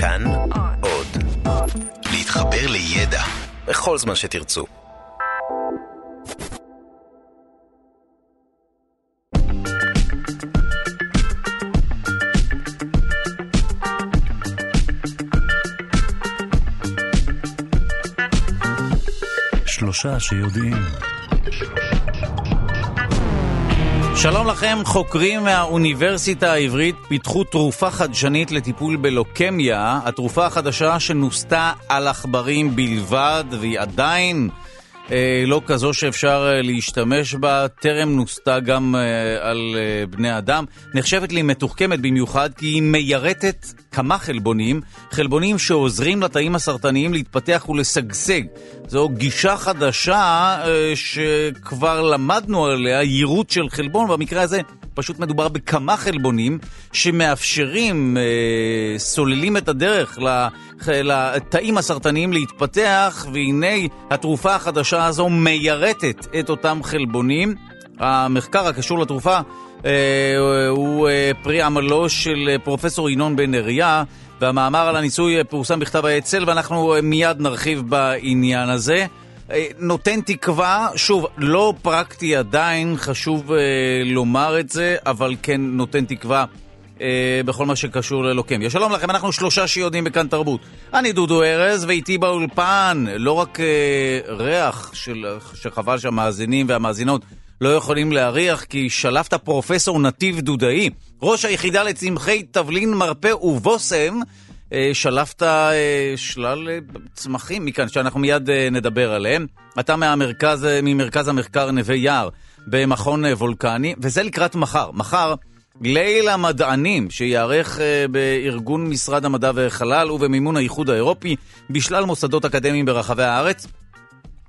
כאן עוד. להתחבר לידע בכל זמן שתרצו. שלושה שיודעים. שלום לכם, חוקרים מהאוניברסיטה העברית פיתחו תרופה חדשנית לטיפול בלוקמיה. התרופה החדשה שנוסתה על עכברים בלבד, והיא עדיין לא כזו שאפשר אה, להשתמש בה, טרם נוסתה גם אה, על אה, בני אדם. נחשבת לי מתוחכמת במיוחד כי היא מיירטת כמה חלבונים, חלבונים שעוזרים לתאים הסרטניים להתפתח ולשגשג. זו גישה חדשה אה, שכבר למדנו עליה, יירוט של חלבון, במקרה הזה פשוט מדובר בכמה חלבונים שמאפשרים, אה, סוללים את הדרך לתאים הסרטניים להתפתח, והנה התרופה החדשה הזו מיירטת את אותם חלבונים. המחקר הקשור לתרופה אה, הוא אה, פרי עמלו של פרופסור ינון בן אריה, והמאמר על הניסוי פורסם בכתב האצ"ל, ואנחנו מיד נרחיב בעניין הזה. אה, נותן תקווה, שוב, לא פרקטי עדיין, חשוב אה, לומר את זה, אבל כן נותן תקווה אה, בכל מה שקשור ללוקמיה. שלום לכם, אנחנו שלושה שיודעים בכאן תרבות. אני דודו ארז, ואיתי באולפן, לא רק אה, ריח של, שחבל שהמאזינים והמאזינות לא יכולים להריח, כי שלפת פרופסור נתיב דודאי, ראש היחידה לצמחי תבלין, מרפא ובושם. אה, שלפת אה, שלל אה, צמחים מכאן, שאנחנו מיד נדבר עליהם. אתה מהמרכז, ממרכז המחקר נווה יער במכון וולקני, וזה לקראת מחר. מחר ליל המדענים שייערך בארגון משרד המדע והחלל ובמימון האיחוד האירופי בשלל מוסדות אקדמיים ברחבי הארץ.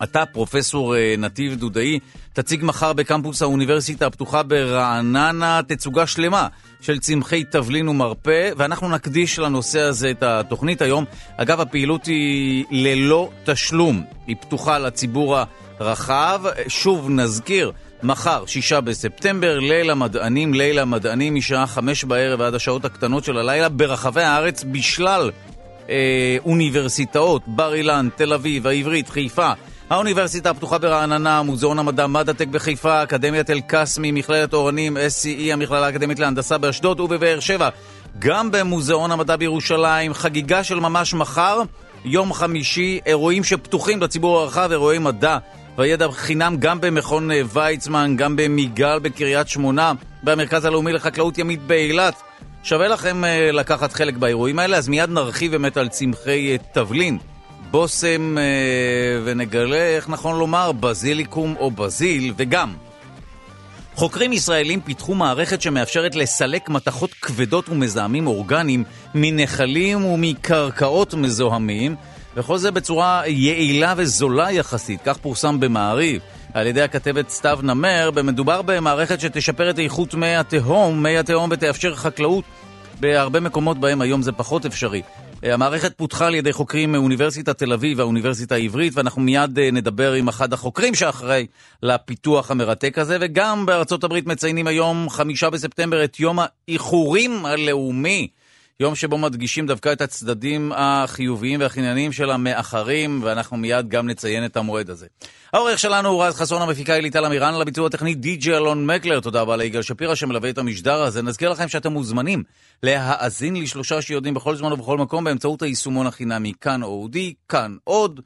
אתה, פרופסור נתיב דודאי, תציג מחר בקמפוס האוניברסיטה הפתוחה ברעננה תצוגה שלמה של צמחי תבלין ומרפא, ואנחנו נקדיש לנושא הזה את התוכנית היום. אגב, הפעילות היא ללא תשלום, היא פתוחה לציבור הרחב. שוב, נזכיר, מחר, שישה בספטמבר, ליל המדענים, ליל המדענים משעה חמש בערב עד השעות הקטנות של הלילה ברחבי הארץ בשלל אה, אוניברסיטאות, בר אילן, תל אביב, העברית, חיפה. האוניברסיטה הפתוחה ברעננה, מוזיאון המדע מדעטק בחיפה, אקדמיית אל-קסמי, מכללת אורנים, SCE, המכללה האקדמית להנדסה באשדוד ובבאר שבע. גם במוזיאון המדע בירושלים, חגיגה של ממש מחר, יום חמישי, אירועים שפתוחים לציבור הרחב, אירועי מדע והידע חינם גם במכון אה, ויצמן, גם במיגל בקריית שמונה, במרכז הלאומי לחקלאות ימית באילת. שווה לכם uh, לקחת חלק באירועים האלה, אז מיד נרחיב באמת על צמחי uh, תבלין. בושם אה, ונגלה, איך נכון לומר, בזיליקום או בזיל, וגם חוקרים ישראלים פיתחו מערכת שמאפשרת לסלק מתכות כבדות ומזהמים אורגניים מנחלים ומקרקעות מזוהמים, וכל זה בצורה יעילה וזולה יחסית, כך פורסם במעריב. על ידי הכתבת סתיו נמר, מדובר במערכת שתשפר את איכות מי התהום, מי התהום ותאפשר חקלאות בהרבה מקומות בהם היום זה פחות אפשרי. המערכת פותחה על ידי חוקרים מאוניברסיטת תל אביב והאוניברסיטה העברית, ואנחנו מיד אה, נדבר עם אחד החוקרים שאחראי לפיתוח המרתק הזה, וגם בארצות הברית מציינים היום, חמישה בספטמבר, את יום האיחורים הלאומי. יום שבו מדגישים דווקא את הצדדים החיוביים והחנייניים של המאחרים, ואנחנו מיד גם נציין את המועד הזה. העורך שלנו הוא רז חסון, המפיקה היא ליטל אמירן, על הביצוע הטכני די.ג'י אלון מקלר, תודה רבה ליגאל שפירא שמלווה את המשדר הזה. נזכיר לכם שאתם מוזמנים להאזין לשלושה שיודעים בכל זמן ובכל מקום באמצעות היישומון החינמי כאן אודי, כאן עוד.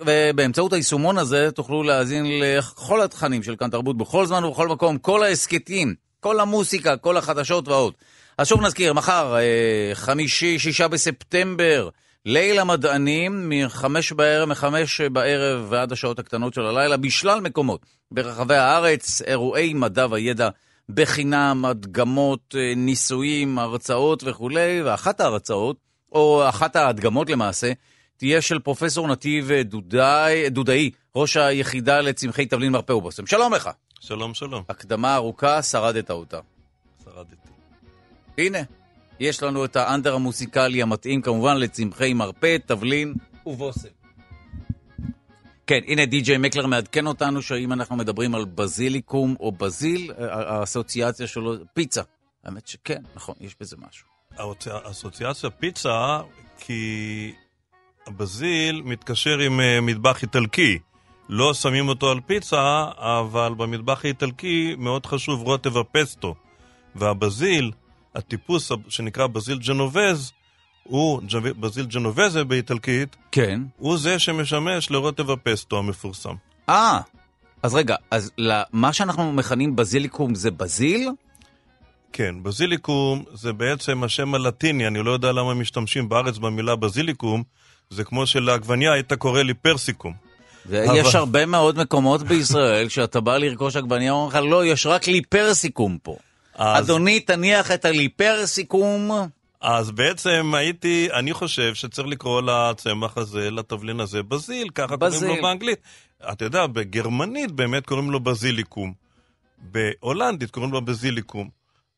ובאמצעות היישומון הזה תוכלו להאזין לכל התכנים של כאן תרבות בכל זמן ובכל מקום, כל ההסכתים, כל המוסיקה, כל החדשות ועוד. אז שוב נזכיר, מחר, אה, חמישי, שישה בספטמבר, ליל המדענים, מחמש בערב, מחמש בערב ועד השעות הקטנות של הלילה, בשלל מקומות ברחבי הארץ, אירועי מדע וידע בחינם, הדגמות, אה, ניסויים, הרצאות וכולי, ואחת ההרצאות, או אחת ההדגמות למעשה, תהיה של פרופסור נתיב דודאי, דודאי, ראש היחידה לצמחי תבלין מרפא ובושם. שלום לך. שלום, שלום. הקדמה ארוכה, שרדת אותה. הנה, יש לנו את האנדר המוסיקלי המתאים כמובן לצמחי מרפא, תבלין ובושם. כן, הנה די.ג'יי מקלר מעדכן אותנו שאם אנחנו מדברים על בזיליקום או בזיל, האסוציאציה שלו, פיצה. האמת שכן, נכון, יש בזה משהו. אסוציאציה פיצה, כי הבזיל מתקשר עם אה, מטבח איטלקי. לא שמים אותו על פיצה, אבל במטבח האיטלקי מאוד חשוב רוטב הפסטו. והבזיל, הטיפוס שנקרא בזיל ג'נובז, הוא, בזיל ג'נובזה באיטלקית, כן. הוא זה שמשמש לרוטב הפסטו המפורסם. אה, אז רגע, אז מה שאנחנו מכנים בזיליקום זה בזיל? כן, בזיליקום זה בעצם השם הלטיני, אני לא יודע למה משתמשים בארץ במילה בזיליקום, זה כמו שלעגבניה היית קורא לי פרסיקום. ויש אבל... הרבה מאוד מקומות בישראל שאתה בא לרכוש עגבניה, אומרים לך, לא, יש רק ליפרסיקום פה. אז... אדוני, תניח את הליפרסיקום. אז בעצם הייתי, אני חושב שצריך לקרוא לצמח הזה, לתבלין הזה, בזיל, ככה בזיל. קוראים לו באנגלית. אתה יודע, בגרמנית באמת קוראים לו בזיליקום. בהולנדית קוראים לו בזיליקום.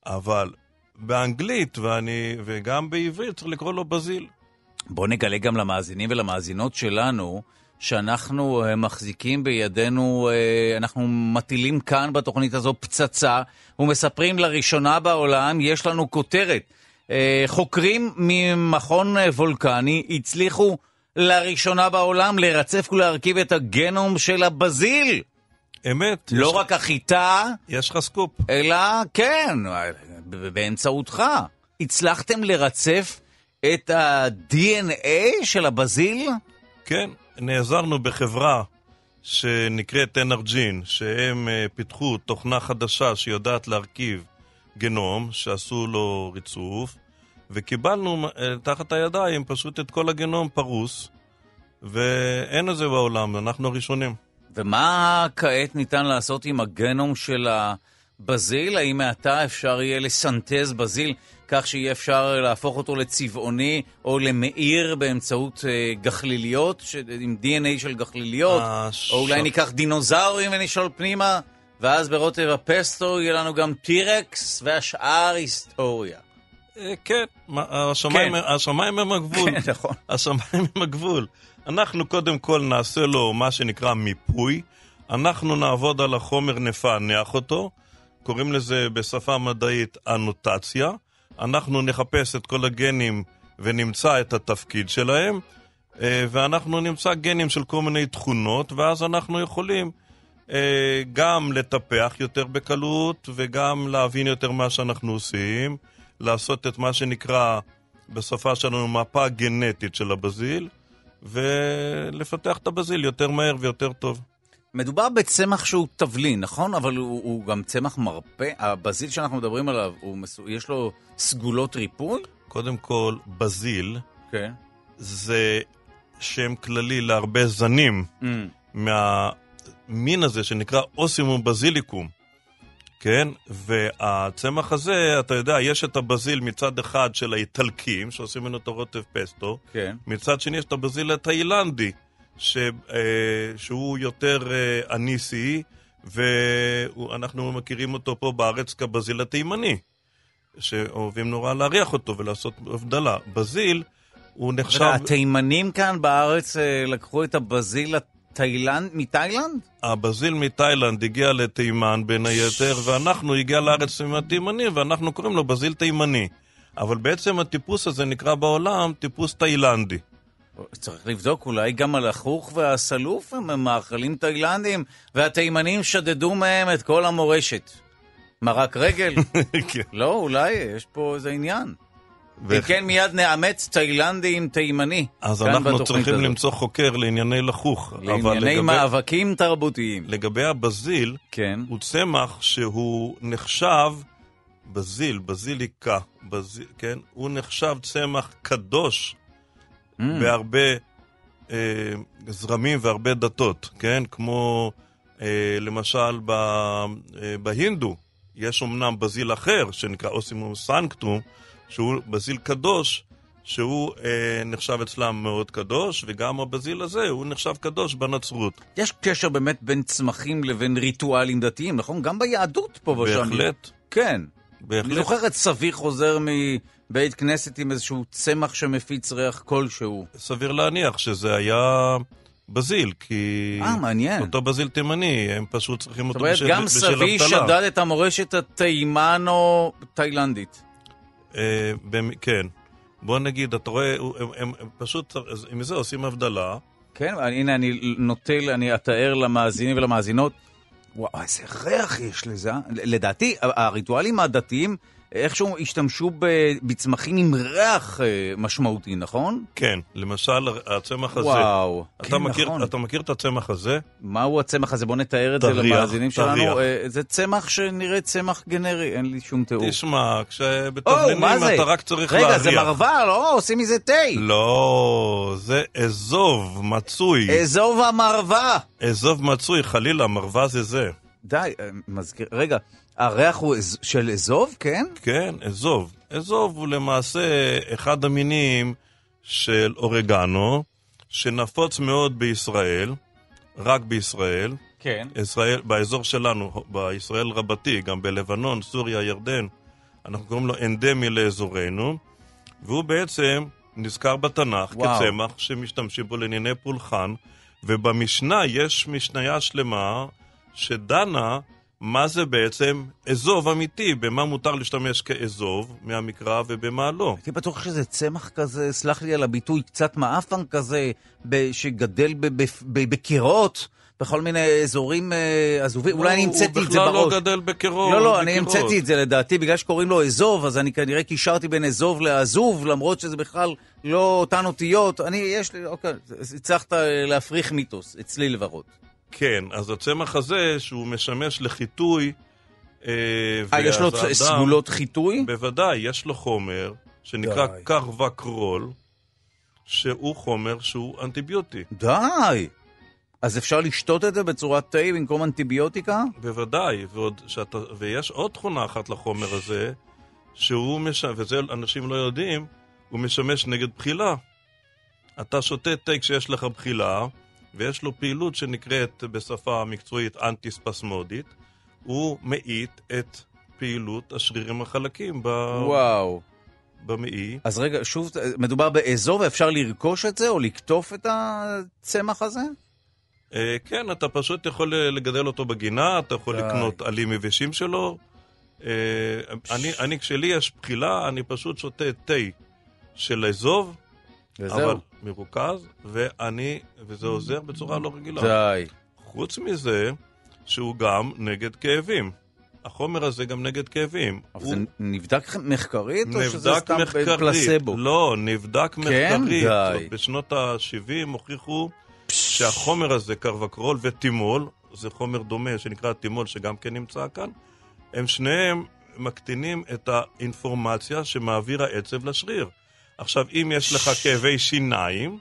אבל באנגלית ואני, וגם בעברית צריך לקרוא לו בזיל. בוא נגלה גם למאזינים ולמאזינות שלנו, שאנחנו uh, מחזיקים בידינו, uh, אנחנו מטילים כאן בתוכנית הזו פצצה, ומספרים לראשונה בעולם, יש לנו כותרת. Uh, חוקרים ממכון וולקני הצליחו לראשונה בעולם לרצף ולהרכיב את הגנום של הבזיל. אמת. לא רק החיטה. יש לך סקופ. אלא, כן, באמצעותך. הצלחתם לרצף את ה-DNA של הבזיל? כן, נעזרנו בחברה שנקראת אנרג'ין, שהם אה, פיתחו תוכנה חדשה שיודעת להרכיב גנום, שעשו לו ריצוף, וקיבלנו אה, תחת הידיים פשוט את כל הגנום פרוס, ואין את זה בעולם, אנחנו הראשונים. ומה כעת ניתן לעשות עם הגנום של הבזיל? האם מעתה אפשר יהיה לסנטז בזיל כך שיהיה אפשר להפוך אותו לצבעוני או למאיר באמצעות uh, גחליליות, ש... עם DNA של גחליליות? הש... או אולי ניקח דינוזאורים ונשאול פנימה, ואז ברוטב הפסטו יהיה לנו גם טירקס והשאר היסטוריה. אה, כן, השמיים, כן. השמיים הם הגבול. כן, נכון. השמיים הם הגבול. אנחנו קודם כל נעשה לו מה שנקרא מיפוי. אנחנו נעבוד על החומר, נפענח אותו. קוראים לזה בשפה מדעית אנוטציה. אנחנו נחפש את כל הגנים ונמצא את התפקיד שלהם, אה, ואנחנו נמצא גנים של כל מיני תכונות, ואז אנחנו יכולים אה, גם לטפח יותר בקלות וגם להבין יותר מה שאנחנו עושים, לעשות את מה שנקרא בשפה שלנו מפה גנטית של הבזיל, ולפתח את הבזיל יותר מהר ויותר טוב. מדובר בצמח שהוא תבלין, נכון? אבל הוא, הוא גם צמח מרפא. הבזיל שאנחנו מדברים עליו, מסו... יש לו סגולות ריפוי? קודם כל, בזיל כן. זה שם כללי להרבה זנים mm. מהמין הזה שנקרא אוסימום בזיליקום. כן? והצמח הזה, אתה יודע, יש את הבזיל מצד אחד של האיטלקים, שעושים ממנו את הרוטב פסטו, כן. מצד שני יש את הבזיל התאילנדי, ש, אה, שהוא יותר אה, אניסי, ואנחנו מכירים אותו פה בארץ כבזיל התימני, שאוהבים נורא להריח אותו ולעשות הבדלה. בזיל, הוא נחשב... התימנים כאן בארץ אה, לקחו את הבזיל תאילנד, מתאילנד? הבזיל מתאילנד הגיע לתימן בין היתר, ואנחנו הגיע לארץ עם התימני, ואנחנו קוראים לו בזיל תימני. אבל בעצם הטיפוס הזה נקרא בעולם טיפוס תאילנדי. צריך לבדוק, אולי גם הלחוך והסלוף הם מאכלים תאילנדים, והתימנים שדדו מהם את כל המורשת. מרק רגל? כן. לא, אולי, יש פה איזה עניין. ו... אם כן, מיד נאמץ תאילנדי עם תימני. אז אנחנו צריכים הזאת. למצוא חוקר לענייני לחוך. לענייני לגבי... מאבקים תרבותיים. לגבי הבזיל, כן. הוא צמח שהוא נחשב, בזיל, בזיליקה, בזיל, כן? הוא נחשב צמח קדוש mm. בהרבה אה, זרמים והרבה דתות, כן? כמו אה, למשל ב, אה, בהינדו, יש אמנם בזיל אחר, שנקרא אוסימום סנקטום, שהוא בזיל קדוש, שהוא אה, נחשב אצלם מאוד קדוש, וגם הבזיל הזה הוא נחשב קדוש בנצרות. יש קשר באמת בין צמחים לבין ריטואלים דתיים, נכון? גם ביהדות פה ושם. בהחלט. כן. בהחלט. אני זוכר את סבי חוזר מבית כנסת עם איזשהו צמח שמפיץ ריח כלשהו. סביר להניח שזה היה... בזיל, כי... אה, מעניין. אותו בזיל תימני, הם פשוט צריכים אותו בשל אבטלה. זאת אומרת, גם סבי שדד את המורשת התימנו-תאילנדית. אה, במ- כן. בוא נגיד, אתה רואה, הוא- הם, הם, הם פשוט, עם זה עושים הבדלה. כן, הנה אני נוטל, אני אתאר למאזינים ולמאזינות. וואו, איזה ריח יש לזה. אה? לדעתי, הריטואלים הדתיים איכשהו השתמשו בצמחים עם ריח אה, משמעותי, נכון? כן, למשל, הצמח הזה. וואו, אתה, כן, מכיר, נכון. אתה מכיר את הצמח הזה? מהו הצמח הזה? בוא נתאר את זה תריח, למאזינים שלנו. תריח. אה, זה צמח שנראה צמח גנרי, אין לי שום תיאור. תשמע, כשבתבלינים מה זה? אתה רק צריך להריח. רגע, זה מרווה, לא? עושים מזה תה. לא, זה אזוב מצוי. אזוב המרווה. אזוב מצוי, חלילה, מרווה זה זה. די, אה, מזכיר, רגע, הריח הוא אז- של אזוב, כן? כן, אזוב. אזוב הוא למעשה אחד המינים של אורגנו, שנפוץ מאוד בישראל, רק בישראל. כן. ישראל, באזור שלנו, בישראל רבתי, גם בלבנון, סוריה, ירדן, אנחנו קוראים לו אנדמי לאזורנו, והוא בעצם נזכר בתנ"ך וואו. כצמח שמשתמשים בו לענייני פולחן, ובמשנה יש משניה שלמה שדנה מה זה בעצם אזוב אמיתי, במה מותר להשתמש כאזוב מהמקרא ובמה לא. הייתי בטוח שזה צמח כזה, סלח לי על הביטוי, קצת מעפן כזה, שגדל בקירות, בכל מיני אזורים אה, עזובים. אולי אני המצאתי את זה הוא בכלל בראש. לא גדל בקירות. לא, לא, אני בקירות. המצאתי את זה לדעתי, בגלל שקוראים לו אזוב, אז אני כנראה קישרתי בין אזוב לעזוב, למרות שזה בכלל לא אותן אותיות. אני, יש לי, אוקיי, הצלחת אה, להפריך מיתוס, אצלי לפחות. כן, אז הצמח הזה, שהוא משמש לחיטוי... אה, אה, יש לו האדם- סגולות חיטוי? בוודאי, יש לו חומר שנקרא. קרווקרול, שהוא חומר שהוא אנטיביוטי. די! אז אפשר לשתות את זה בצורת תה במקום אנטיביוטיקה? בוודאי, ועוד שאתה, ויש עוד תכונה אחת לחומר הזה, שהוא משמש, וזה אנשים לא יודעים, הוא משמש נגד בחילה. אתה שותה תה כשיש לך בחילה, ויש לו פעילות שנקראת בשפה המקצועית אנטי-ספסמודית, הוא מאיט את פעילות השרירים החלקים ב... וואו. במעי. אז רגע, שוב, מדובר באזור ואפשר לרכוש את זה או לקטוף את הצמח הזה? אה, כן, אתה פשוט יכול לגדל אותו בגינה, אתה יכול די. לקנות עלים יבשים שלו. אה, אני, אני, כשלי יש בחילה, אני פשוט שותה תה של אזוב, וזהו. אבל מרוכז, ואני, וזה עוזר בצורה לא רגילה. די. חוץ מזה, שהוא גם נגד כאבים. החומר הזה גם נגד כאבים. אבל הוא זה נבדק מחקרית או שזה נבדק סתם מחקרית. פלסבו? לא, נבדק כן? מחקרית. די. בשנות ה-70 הוכיחו שהחומר הזה, קרווקרול וטימול, זה חומר דומה שנקרא טימול, שגם כן נמצא כאן, הם שניהם מקטינים את האינפורמציה שמעביר העצב לשריר. עכשיו, אם יש לך כאבי שיניים,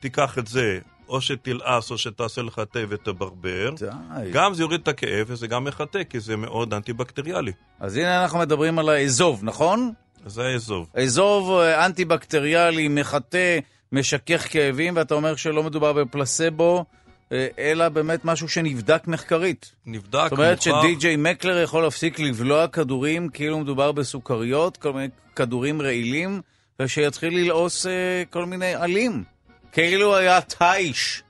תיקח את זה, או שתלעס או שתעשה לך תה ותברבר. די. גם זה יוריד את הכאב וזה גם מחטא, כי זה מאוד אנטי-בקטריאלי. אז הנה אנחנו מדברים על האזוב, נכון? זה האזוב. אזוב אה, אנטי-בקטריאלי, מחטא, משכך כאבים, ואתה אומר שלא מדובר בפלסבו, אה, אלא באמת משהו שנבדק מחקרית. נבדק, זאת אומרת מוכח. שדי.ג'יי מקלר יכול להפסיק לבלוע כדורים כאילו מדובר בסוכריות, כל מיני כדורים רעילים, ושיתחיל ללעוס אה, כל מיני עלים. כאילו היה תיש.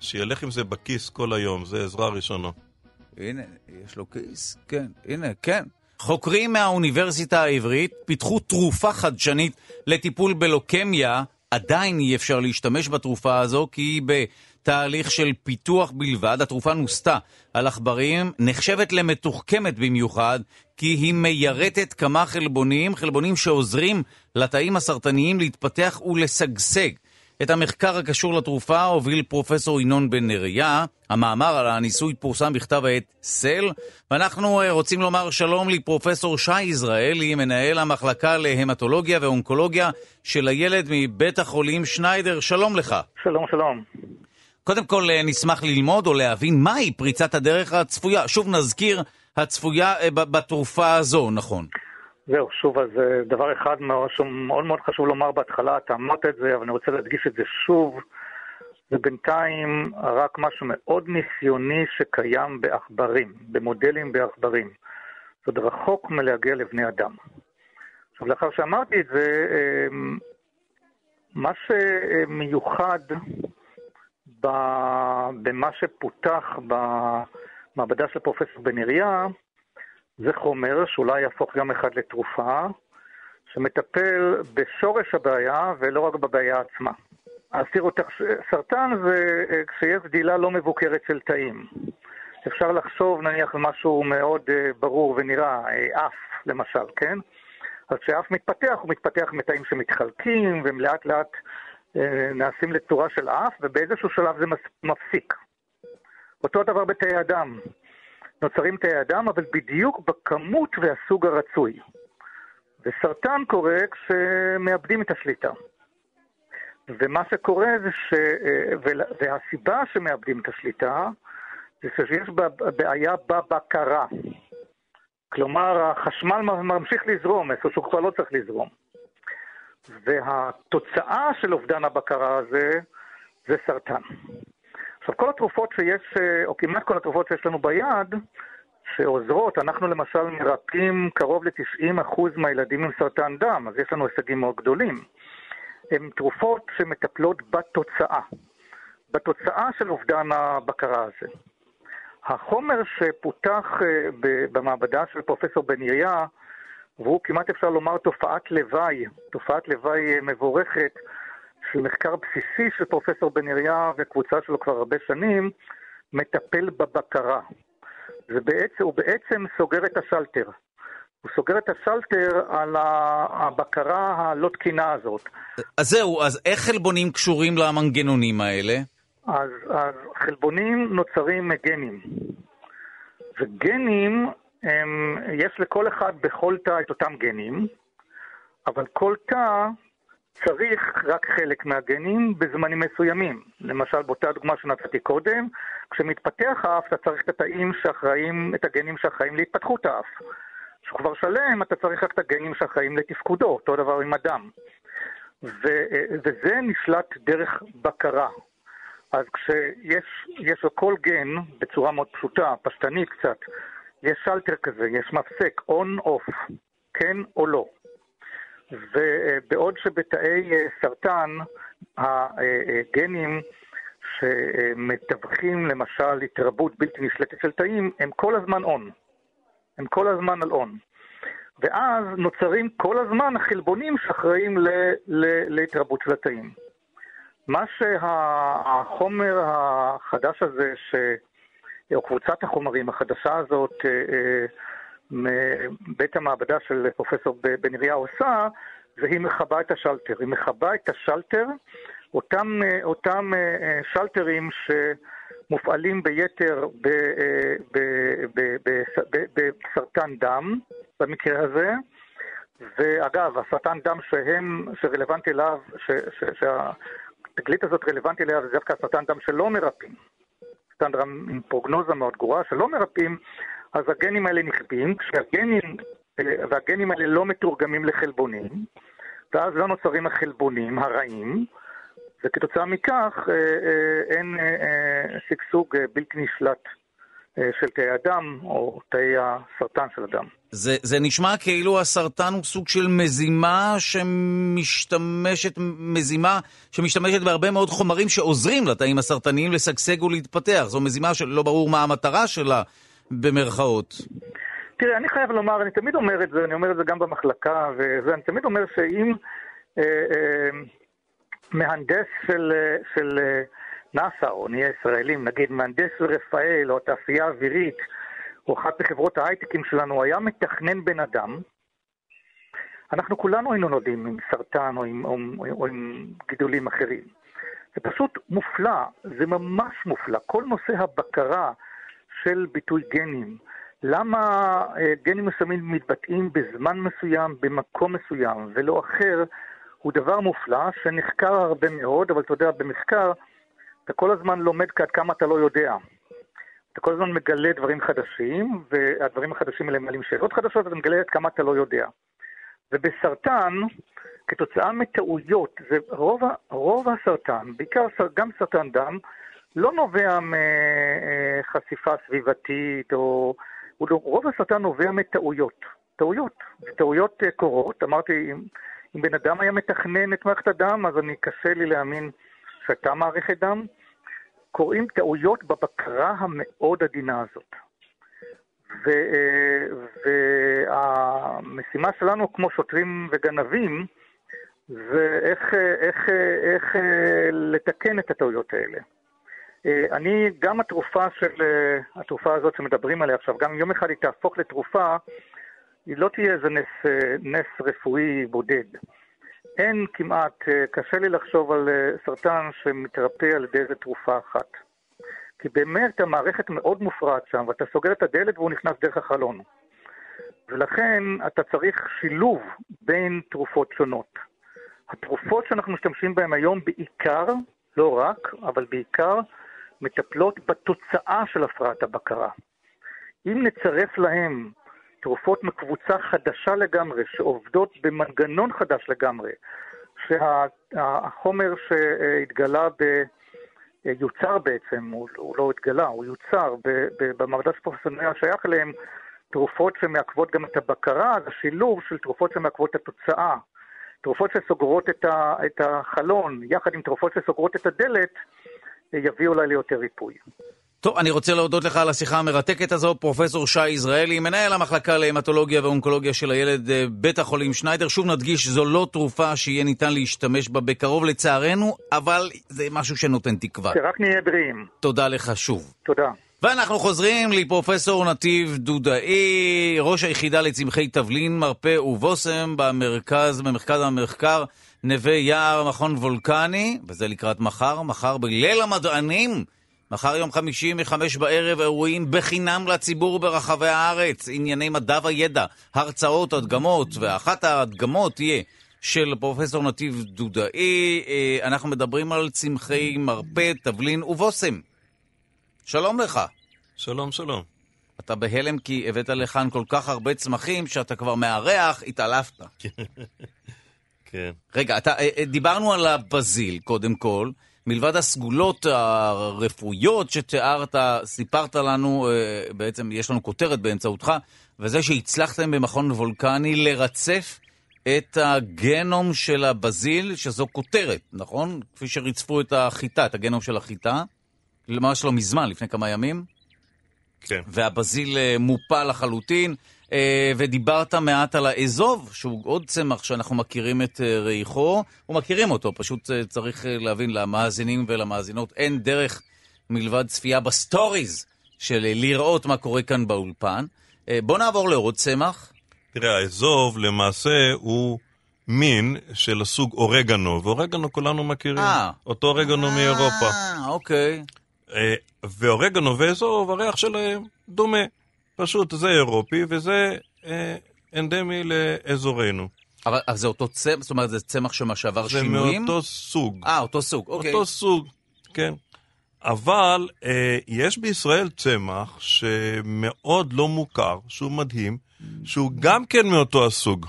שילך עם זה בכיס כל היום, זה עזרה ראשונה. הנה, יש לו כיס, כן, הנה, כן. חוקרים מהאוניברסיטה העברית פיתחו תרופה חדשנית לטיפול בלוקמיה. עדיין אי אפשר להשתמש בתרופה הזו כי היא בתהליך של פיתוח בלבד. התרופה נוסתה על עכברים, נחשבת למתוחכמת במיוחד כי היא מיירטת כמה חלבונים, חלבונים שעוזרים לתאים הסרטניים להתפתח ולשגשג. את המחקר הקשור לתרופה הוביל פרופסור ינון בן נריה. המאמר על הניסוי פורסם בכתב העת סל, ואנחנו אה, רוצים לומר שלום לפרופסור שי יזרעאלי, מנהל המחלקה להמטולוגיה ואונקולוגיה של הילד מבית החולים שניידר. שלום לך. שלום, שלום. קודם כל אה, נשמח ללמוד או להבין מהי פריצת הדרך הצפויה. שוב נזכיר, הצפויה אה, בתרופה הזו, נכון. זהו, שוב, אז אה, דבר אחד מאוד מאוד, מאוד חשוב לומר בהתחלה, אתה אמרת את זה, אבל אני רוצה להדגיש את זה שוב. זה בינתיים רק משהו מאוד ניסיוני שקיים בעכברים, במודלים בעכברים. זה עוד רחוק מלהגיע לבני אדם. עכשיו, לאחר שאמרתי את זה, מה שמיוחד במה שפותח במעבדה של פרופסור בן עירייה, זה חומר שאולי יהפוך יום אחד לתרופה, שמטפל בשורש הבעיה ולא רק בבעיה עצמה. אז תראו, סרטן זה אה, כשיש גדילה לא מבוקרת של תאים. אפשר לחשוב נניח על משהו מאוד אה, ברור ונראה, אף למשל, כן? אז כשאף מתפתח, הוא מתפתח מתאים שמתחלקים, והם לאט לאט אה, נעשים לצורה של אף, ובאיזשהו שלב זה מפסיק. אותו הדבר בתאי אדם. נוצרים תאי אדם, אבל בדיוק בכמות והסוג הרצוי. וסרטן קורה כשמאבדים את השליטה. ומה שקורה זה ש... אה, והסיבה שמאבדים את השליטה זה שיש בעיה בבקרה. כלומר, החשמל ממשיך לזרום, איפה שהוא כבר לא צריך לזרום. והתוצאה של אובדן הבקרה הזה זה סרטן. עכשיו, כל התרופות שיש, אה, או כמעט כל התרופות שיש לנו ביד, שעוזרות, אנחנו למשל מרפאים קרוב ל-90% מהילדים עם סרטן דם, אז יש לנו הישגים מאוד גדולים. הן תרופות שמטפלות בתוצאה, בתוצאה של אובדן הבקרה הזה. החומר שפותח אה, במעבדה של פרופסור בן יריה, והוא כמעט אפשר לומר תופעת לוואי, תופעת לוואי מבורכת של מחקר בסיסי של פרופסור בן יריה וקבוצה שלו כבר הרבה שנים, מטפל בבקרה. ובעצם, הוא בעצם סוגר את השלטר. הוא סוגר את השלטר על הבקרה הלא תקינה הזאת. אז זהו, אז איך חלבונים קשורים למנגנונים האלה? אז, אז חלבונים נוצרים מגנים. וגנים, יש לכל אחד בכל תא את אותם גנים, אבל כל תא צריך רק חלק מהגנים בזמנים מסוימים. למשל, באותה דוגמה שנתתי קודם, כשמתפתח האף אתה צריך את התאים שאחראים, את הגנים שאחראים להתפתחות האף. כשהוא כבר שלם, אתה צריך רק את הגנים שאחראים לתפקודו, אותו דבר עם הדם. ו, וזה נשלט דרך בקרה. אז כשיש לכל גן, בצורה מאוד פשוטה, פשטנית קצת, יש שלטר כזה, יש מפסק, on-off, כן או לא. ובעוד שבתאי אה, סרטן, הגנים שמתווכים למשל התרבות בלתי נשלטת של תאים, הם כל הזמן on. הם כל הזמן על on. ואז נוצרים כל הזמן החלבונים שאחראים להתרבות של התאים. מה שהחומר החדש הזה, ש... או קבוצת החומרים החדשה הזאת, אה, אה, מבית המעבדה של פרופסור בן עירייה עושה, זה היא מכבה את השלטר. היא מכבה את השלטר, אותם, אה, אותם שלטרים שמופעלים ביתר בסרטן דם, במקרה הזה, ואגב, הסרטן דם שהם, שרלוונטי אליו, ש, ש, שה, התגלית הזאת רלוונטי אליה זה דווקא סרטן דם שלא מרפאים. סרטן דם עם פרוגנוזה מאוד גרועה שלא מרפאים, אז הגנים האלה נכבים, כשהגנים, והגנים האלה לא מתורגמים לחלבונים, ואז לא נוצרים החלבונים הרעים, וכתוצאה מכך אה, אה, אין אה, שגשוג בלתי נשלט של תאי הדם או תאי הסרטן של הדם. זה, זה נשמע כאילו הסרטן הוא סוג של מזימה שמשתמשת, מזימה שמשתמשת בהרבה מאוד חומרים שעוזרים לתאים הסרטניים לשגשג ולהתפתח. זו מזימה שלא ברור מה המטרה שלה, במרכאות. תראה, אני חייב לומר, אני תמיד אומר את זה, אני אומר את זה גם במחלקה, ואני תמיד אומר שאם אה, אה, מהנדס של, של אה, נאס"א, או נהיה ישראלים, נגיד מהנדס רפאל, או התעשייה האווירית, או אחת מחברות ההייטקים שלנו, היה מתכנן בן אדם, אנחנו כולנו היינו נולדים עם סרטן או עם, או, או עם גידולים אחרים. זה פשוט מופלא, זה ממש מופלא. כל נושא הבקרה של ביטוי גנים, למה אה, גנים מסוימים מתבטאים בזמן מסוים, במקום מסוים, ולא אחר, הוא דבר מופלא שנחקר הרבה מאוד, אבל אתה יודע, במחקר אתה כל הזמן לומד עד כמה אתה לא יודע. אתה כל הזמן מגלה דברים חדשים, והדברים החדשים האלה מעלים שאלות חדשות, ואתה מגלה עד כמה אתה לא יודע. ובסרטן, כתוצאה מטעויות, זה רוב, רוב הסרטן, בעיקר גם סרטן דם, לא נובע מחשיפה סביבתית, או... לא, רוב הסרטן נובע מטעויות. טעויות. טעויות אה, קורות. אמרתי, אם, אם בן אדם היה מתכנן את מערכת הדם, אז אני קשה לי להאמין שהייתה מערכת דם. קורים טעויות בבקרה המאוד עדינה הזאת. והמשימה שלנו, כמו שוטרים וגנבים, זה איך, איך, איך לתקן את הטעויות האלה. אני, גם התרופה של, התרופה הזאת שמדברים עליה עכשיו, גם יום אחד היא תהפוך לתרופה, היא לא תהיה איזה נס, נס רפואי בודד. אין כמעט, קשה לי לחשוב על סרטן שמתרפא על ידי איזה תרופה אחת. כי באמת המערכת מאוד מופרעת שם, ואתה סוגר את הדלת והוא נכנס דרך החלון. ולכן אתה צריך שילוב בין תרופות שונות. התרופות שאנחנו משתמשים בהן היום בעיקר, לא רק, אבל בעיקר, מטפלות בתוצאה של הפרעת הבקרה. אם נצרף להם תרופות מקבוצה חדשה לגמרי, שעובדות במנגנון חדש לגמרי, שהחומר שהתגלה ב... יוצר בעצם, הוא, הוא לא התגלה, הוא יוצר במרדס פרופסונל שייך אליהם תרופות שמעכבות גם את הבקרה, זה שילוב של תרופות שמעכבות את התוצאה. תרופות שסוגרות את, ה, את החלון, יחד עם תרופות שסוגרות את הדלת, יביאו אולי ליותר ריפוי. טוב, אני רוצה להודות לך על השיחה המרתקת הזו, פרופסור שי יזרעאלי, מנהל המחלקה להמטולוגיה ואונקולוגיה של הילד אה, בית החולים שניידר. שוב נדגיש, זו לא תרופה שיהיה ניתן להשתמש בה בקרוב לצערנו, אבל זה משהו שנותן תקווה. שרק נהיה בריאים. תודה לך שוב. תודה. ואנחנו חוזרים לפרופסור נתיב דודאי, ראש היחידה לצמחי תבלין, מרפא ובושם במרכז, במרכז המחקר נווה יער, מכון וולקני, וזה לקראת מחר, מחר בליל המדענים. מחר יום חמישי מחמש בערב אירועים בחינם לציבור ברחבי הארץ, ענייני מדע וידע, הרצאות, הדגמות, ואחת ההדגמות תהיה של פרופסור נתיב דודאי, אה, אנחנו מדברים על צמחי מרפא, תבלין ובושם. שלום לך. שלום, שלום. אתה בהלם כי הבאת לכאן כל כך הרבה צמחים שאתה כבר מארח, התעלפת. כן. רגע, אתה, אה, אה, דיברנו על הבזיל קודם כל. מלבד הסגולות הרפואיות שתיארת, סיפרת לנו, אה, בעצם יש לנו כותרת באמצעותך, וזה שהצלחתם במכון וולקני לרצף את הגנום של הבזיל, שזו כותרת, נכון? כפי שריצפו את החיטה, את הגנום של החיטה, ממש לא מזמן, לפני כמה ימים. כן. והבזיל אה, מופל לחלוטין. אה, ודיברת מעט על האזוב, שהוא עוד צמח שאנחנו מכירים את אה, ריחו, ומכירים אותו, פשוט צריך להבין למאזינים ולמאזינות, אין דרך מלבד צפייה בסטוריז של לראות מה קורה כאן באולפן. בוא נעבור לעוד צמח. תראה, האזוב למעשה הוא מין של הסוג אורגנו, ואורגנו כולנו מכירים. אה. אותו אורגנו מאירופה. אה, אוקיי. ואורגנו ואזוב, הריח שלהם דומה. פשוט זה אירופי וזה אה, אנדמי לאזורנו. אבל זה אותו צמח, זאת אומרת זה צמח שמה שעבר שינויים? זה מאותו סוג. אה, אותו סוג, אוקיי. אותו סוג, כן. אבל אה, יש בישראל צמח שמאוד לא מוכר, שהוא מדהים, שהוא גם כן מאותו הסוג.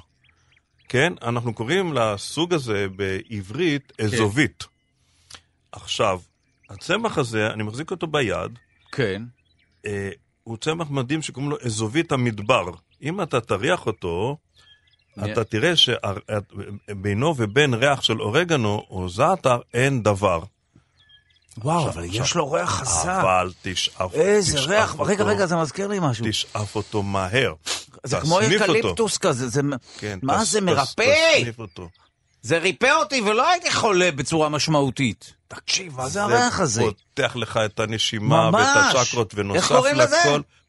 כן? אנחנו קוראים לסוג הזה בעברית אזובית. כן. עכשיו, הצמח הזה, אני מחזיק אותו ביד. כן. אה, הוא צמח מדהים שקוראים לו אזובית המדבר. אם אתה תריח אותו, yeah. אתה תראה שבינו ובין ריח של אורגנו או זעתר אין דבר. וואו, אבל עכשיו, יש לו ריח חזק. אבל תשאף, איזה תשאף ריח, אותו, רגע, רגע, זה מזכיר לי משהו. תשאף אותו מהר. זה כמו אקליפטוס כזה, זה, כן, מה תס, זה מרפא? תסניף אותו. זה ריפא אותי ולא הייתי חולה בצורה משמעותית. תקשיב, מה זה הריח הזה? זה פותח לך את הנשימה ממש. ואת הצ'קרות, ונוסף איך קוראים לזה?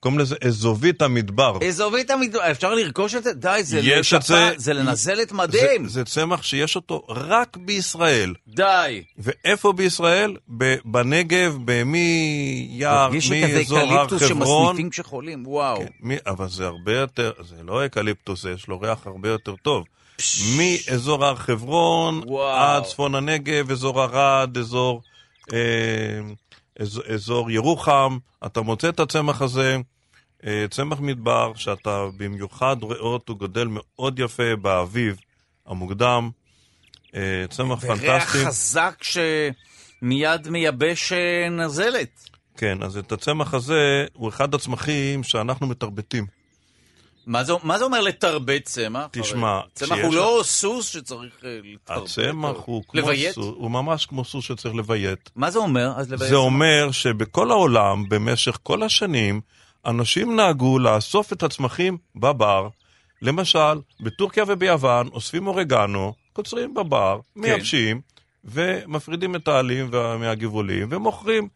קוראים לזה אזובית המדבר. אזובית המדבר, אפשר לרכוש את זה? די, זה לשפה, זה, זה לנזלת מדהים. זה, זה צמח שיש אותו רק בישראל. די. ואיפה בישראל? בנגב, מיער, מאזור הר חברון. שמסניפים כשחולים, וואו. כן, מי, אבל זה הרבה יותר, זה לא אקליפטוס, יש לו ריח הרבה יותר טוב. מאזור הר חברון עד צפון הנגב, אזור ערד, אזור, אה, אזור, אזור ירוחם, אתה מוצא את הצמח הזה, אה, צמח מדבר, שאתה במיוחד רואה אותו גדל מאוד יפה באביב המוקדם, אה, צמח פנטסטי. וריח חזק שמיד מייבש אה, נזלת. כן, אז את הצמח הזה הוא אחד הצמחים שאנחנו מתרבטים. מה זה, מה זה אומר לתרבט צמח? תשמע, צמח הוא לא סוס שצריך אה, לתרבט. הצמח הוא כמו לביית? סוס, הוא ממש כמו סוס שצריך לביית. מה זה אומר? אז לביית זה אומר שבכל העולם, במשך כל השנים, אנשים נהגו לאסוף את הצמחים בבר. למשל, בטורקיה וביוון אוספים אורגנו, קוצרים בבר, כן. מייבשים, ומפרידים את העלים מהגבעולים, ומוכרים,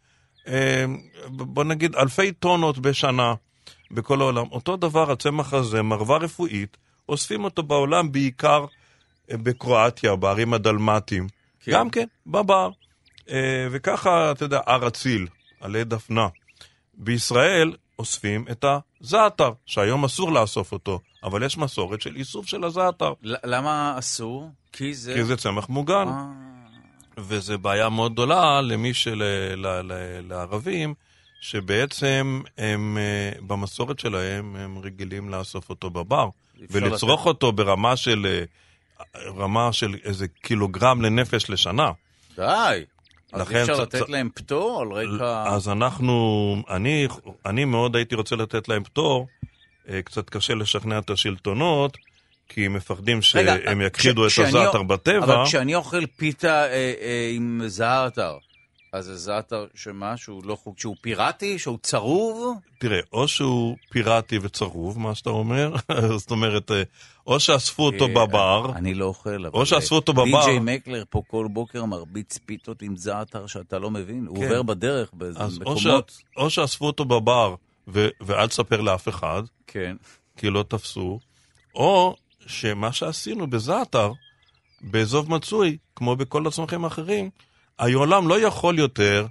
אה, בוא נגיד, אלפי טונות בשנה בכל העולם. אותו דבר הצמח הזה, מרווה רפואית, אוספים אותו בעולם בעיקר אה, בקרואטיה, בערים הדלמטיים. כן. גם כן, בבר. אה, וככה, אתה יודע, הר אציל, עלי דפנה. בישראל אוספים את הזעתר, שהיום אסור לאסוף אותו, אבל יש מסורת של איסוף של הזעתר, למה אסור? כי זה... כי זה צמח מוגן. אה, וזו בעיה מאוד גדולה למי של... לערבים, שבעצם הם, אה, במסורת שלהם, הם רגילים לאסוף אותו בבר, ולצרוך אותו ברמה של... אה, רמה של איזה קילוגרם לנפש לשנה. די. אז לכן אי אפשר צ- לתת להם פטור על רקע... אז אנחנו, אני, אני מאוד הייתי רוצה לתת להם פטור, אה, קצת קשה לשכנע את השלטונות, כי הם מפחדים רגע, שהם יכחידו את כש- הזעתר בטבע. אבל כשאני אוכל פיתה אה, אה, עם זעתר, אז זה זעתר שמה? שהוא לא חוק... שהוא פיראטי? שהוא צרוב? תראה, או שהוא פיראטי וצרוב, מה שאתה אומר, זאת אומרת, אה, או שאספו אותו אה, בבר, אני לא אוכל, אבל... או שאספו אותו בבר. די.ג'יי מקלר פה כל בוקר מרביץ פיתות עם זעתר שאתה לא מבין. הוא כן. עובר בדרך באיזה. מקומות. או שאספו אותו בבר. ואל תספר לאף אחד, כן. כי לא תפסו, או שמה שעשינו בזעתר, באזוב מצוי, כמו בכל הצמחים האחרים, העולם לא יכול יותר,